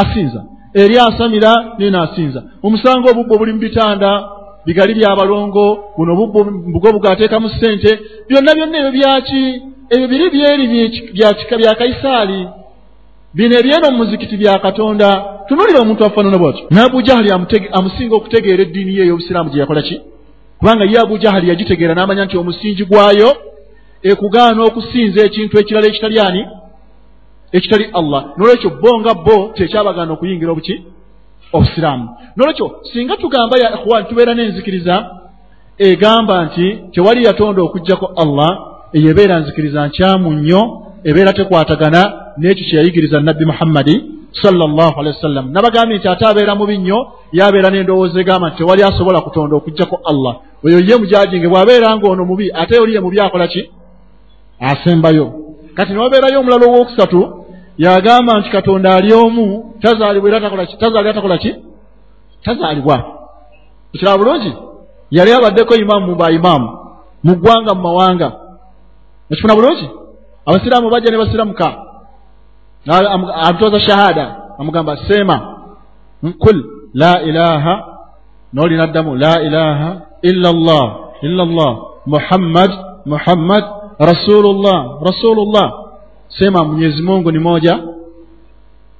[SPEAKER 2] Asinza. Eri asamira naye naasinza omusango obubbo buli mu bitanda bigali byabalongo buno bubbo bugo bugateekamu ssente. Byonna byonna ebyo byaki ebyo biri byeri bya kaisaali bino ebyeno mu muzikiti bya katonda. Tunulira omuntu afaanana bwatyo. Naabujahali amusinga okutegeera eddiini ye ey'obusiraamu gye yakola ki? Kubanga ye abujahali yagitegeera n'amanya nti omusingi gwayo ekugaana okusinza ekintu ekirala ekitali ani ekitali allah. Nolwekyo bo nga bo tekyabagaana okuyingira obuki? Obusiraamu. Nolwekyo singa tugamba ya ikhwan tubeera n'enzikiriza egamba nti tewali yatonda okugjako allah eyo ebeera nzikiriza nkyamu nnyo ebeera tekwatagana n'ekyo kye yayigiriza nabbi muhammadi sallallahu alehi wasallam. Nabagambye nti ate abeera mubi nnyo yabeera n'endowooza egamba nti tewali asobola kutonda okugjako allah. Oyo ye mujajinge bw'abeera ng'ono mubi ate oli ye mubi akola ki? Asembayo. Kati newabeerayo omulala owookusatu yagamba nti katonda ali omu tazaalibwa era tazaalibwa takola ki? Tazaalibwa. Ekiraba bulungi? Yali abaddeko imaamu mu baimaamu mu ggwanga mu mawanga. Ekifuna bulungi? Abasiraamu bajja ne basiramuka. Amutoza shahada amugamba seema kul la ilaha nolinaddamu la ilaha illa llah illa llah muhammad muhammad rasulullah rasulullah sema mwenyezi mungu ni moja.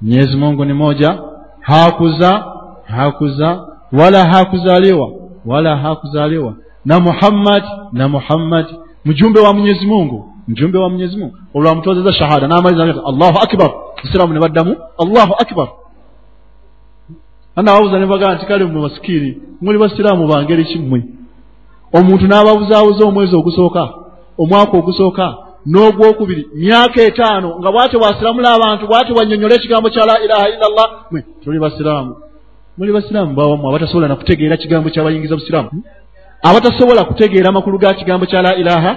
[SPEAKER 2] Mwenyezi mungu ni moja. Hakuza hakuza wala hakuzaliwa wala hakuzaliwa. Na muhammad na muhammad mjumbe wa mwenyezi mungu mjumbe wa mwenyezi mungu. Olwamutozeza shahada. Namaliza allahu akbar. Isiramu ne baddamu allahu akbar. Anawawuza ne bagamba nti kale mwe basikiri muli basiraamu bangeri kimmwe omuntu n'ababuzaabuza omwezi ogusooka omwaka ogusooka n'ogwokubiri myaka etaano nga bwate bwasiramula abantu bwate bwanyonyola ekigambo kya la ilaha illa llah mwe tuli basiraamu. Muli basiraamu bawamu abatasobola nakutegeera kigambo kyabayingiza busiraamu? Abatasobola kutegeera amakulu ga kigambo kya la ilaha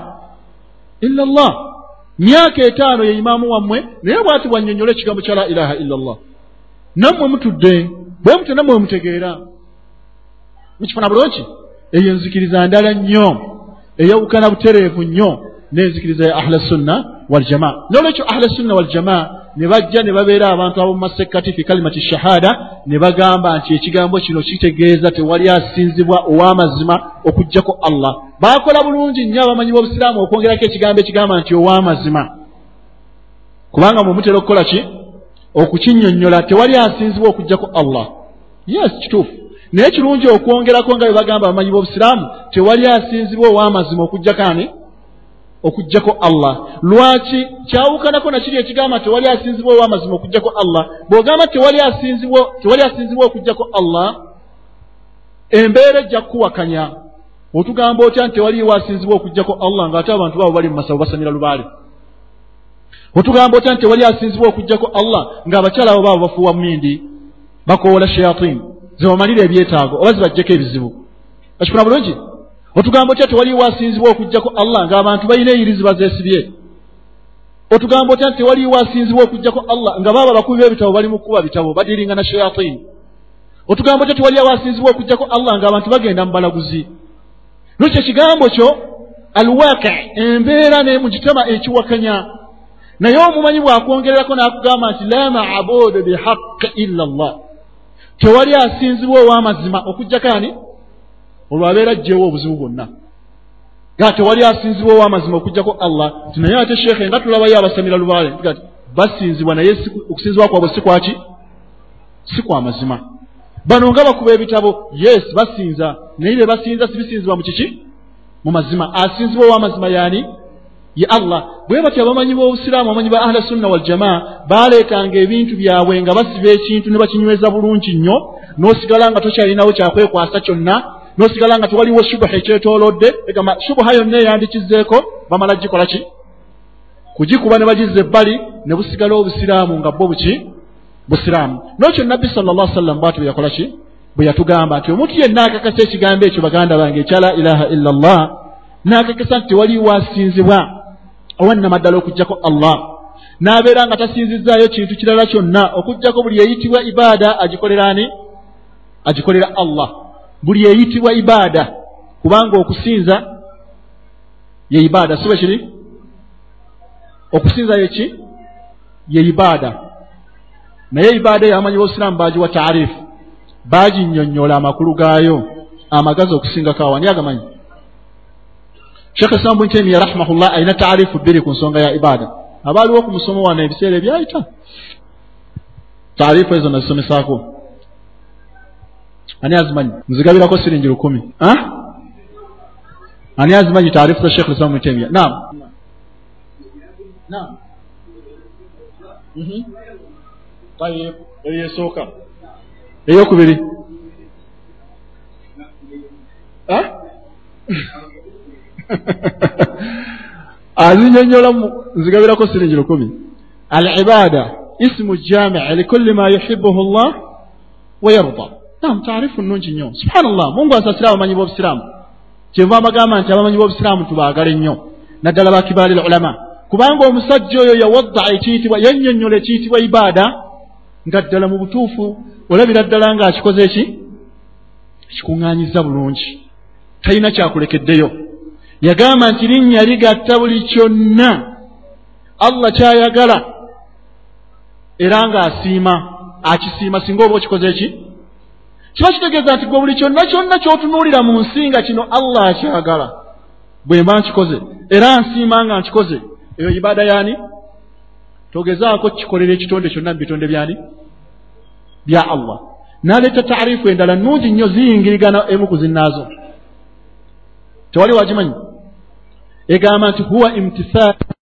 [SPEAKER 2] illa llah myaka etaano ye imaamu wammwe naye bwati bwanyonyola ekigambo kya la ilaha illa llah nammwe mutudde bwe mute nammwe wemutegeera mukifuna bulungi eyo enzikiriza ndala nnyo eyawukana butereevu nnyo n'enzikiriza ya ahla sunna waljamaa nolwekyo ahla sunna waljamaa ne bajja ne babeera abantu abo mumasekkati fi kalimati shahada ne bagamba nti ekigambo kino kitegeeza tewali asinzibwa ow'amazima okugjako allah. Baakola bulungi nnyo abamanyi b'obusiraamu okwongerako ekigambo ekigamba nti ow'amazima. Kubanga mwe mutera okukola ki? Okukinnyonnyola tewali asinzibwa okugjako allah. Yes kituufu. Naye kirungi okwongerako nga bwe bagamba abamanyi b'obusiraamu tewali asinzibwa ow'amazima okugjako ani okugjako allah. Lwaki kyawukanako nakiri ekigamba tewali asinzibwa ow'amazima okugjako allah? Bw'ogamba tewali asinzibwa okugjako allah embeera ejja kukuwakanya. Otugamba otya nti tewaliwo asinzibwa okugjako allah ng'ate abantu baabo bali mu masabu basamira lubaale? Otugamba otya nti tewali asinzibwa okugjako allah ng'abakyala abo baabo bafuuwa mindi bakoowola shayatin zebamalira ebyetaago oba zibajjeko ebizibu? Akikuna bulungi otugamba otya tewaliwo asinzibwa okugjako allah ng'abantu balina eyirizi bazeesibye otugamba otya nti tewaliwo asinzibwa okugjako allah nga baaba abakubi b'ebitabo bali mu kukuba bitabo badiringa na shayatini otugamba otya tewaliwo asinzibwa okugjako allah ng'abantu bagenda mu balaguzi. Nokyo ekigambo kyo alwaqi embeera ne mu kitama ekiwakanya. Naye omumanyi bw'akwongererako n'akugamba nti la maabudu bihaqi illa llah tewali asinzibwa ow'amazima okujjako ani olwo abeera ajjeewo obuzibu bwonna. Ga tewali asinzibwa ow'amazima okujjako allah ti naye ate sheekhe nga tulabayo abasamira lubaale ti basinzibwa naye okusinzibwa kwabwe si kwaki? Si kwa mazima. Bano nga bakuba ebitabo yes basinza naye be basinza sibisinzibwa mu kiki? Mu mazima. Asinzibwa ow'amazima yaani? Ye allah. Bwe batyo abamanyi b'obusiraamu abamanyi ba ahla sunna waljamaa baaleetanga ebintu byabwe nga basiba ekintu ne bakinyweza bulungi nnyo n'osigala nga tokyalinawo kyakwekwasa kyonna n'osigala nga tewaliwo shubuha ekyetoolodde egamba shubuha yonna eyandikizeeko bamala gikola ki? Kugikuba ne bagizza ebbali ne busigala obusiraamu nga bwo buki? Busiraamu. N'ekyo nabbi sala llah sallam bwati bwe yakola ki? Bwe yatugamba nti omuntu yenna akakasa ekigambo ekyo baganda bange ekya la ilaha illa llah n'akakasa nti tewaliwo asinzibwa. Owannamaddala okugjako allah. N'abeera nga tasinzizzaayo kintu kirala kyonna okugjako buli eyitibwa ibaada agikolera ani? Agikolera allah buli eyitibwa ibaada kubanga okusinza ye ibaada. Si bwe kiri? Okusinza yeki ye ibaada. Naye ibaada eyo abamanyi b'obusiraamu baagiwa taarifu baaginnyonnyola amakulu gaayo amagazi okusingako awani agamanyi? Sheekh islam bun taimiya rahimahullah alina taarifu bbiri ku nsonga ya ibaada. Abaaliwo ku musomo wano ebiseera ebyayita. Taarifu ezo nazisomesaako ani azimanyi nzigabirako siringi lukumi. Ani azimanyi taarifu za sheekh islam bun taimiya naam. Naam. Tayib eyo esooka eyokubiri azinyonyolamu nzigabirako siringi lukumi. Al ibada ismu jamii likulli ma yuhibuhu llah wayarda nam taarifu nungi nnyo. Subhanallah mungu asasire abamanyi b'obusiraamu kyenva amagamba nti abamanyi b'obusiraamu tubaagale nnyo. Naddala bakibaali lulama. Kubanga omusajja oyo yawadda ekiyitibwa yannyonnyola ekiyitibwa ibaada nga ddala mu butuufu olabira ddala ng'akikoze eki ekikuŋŋaanyiza bulungi. Talina kyakulekeddeyo. Yagamba nti linnya ligatta buli kyonna. Allah kyayagala. Era ng'asiima akisiima singa oba okikoze eki kiba kitegeeza nti gwe buli kyonna kyonna ky'otunuulira mu nsi nga kino allah akyagala bwe mba nkikoze era nsiima nga nkikoze eyo ibaada yaani? Togezaako kikolera ekitonde kyonna mu bitonde byani? Bya allah. N'aleeta taarifu endala nungi nnyo ziyingirigana emu ku zinnaazo. Tewali wagimanyi? Egamba nti huwa imtisaal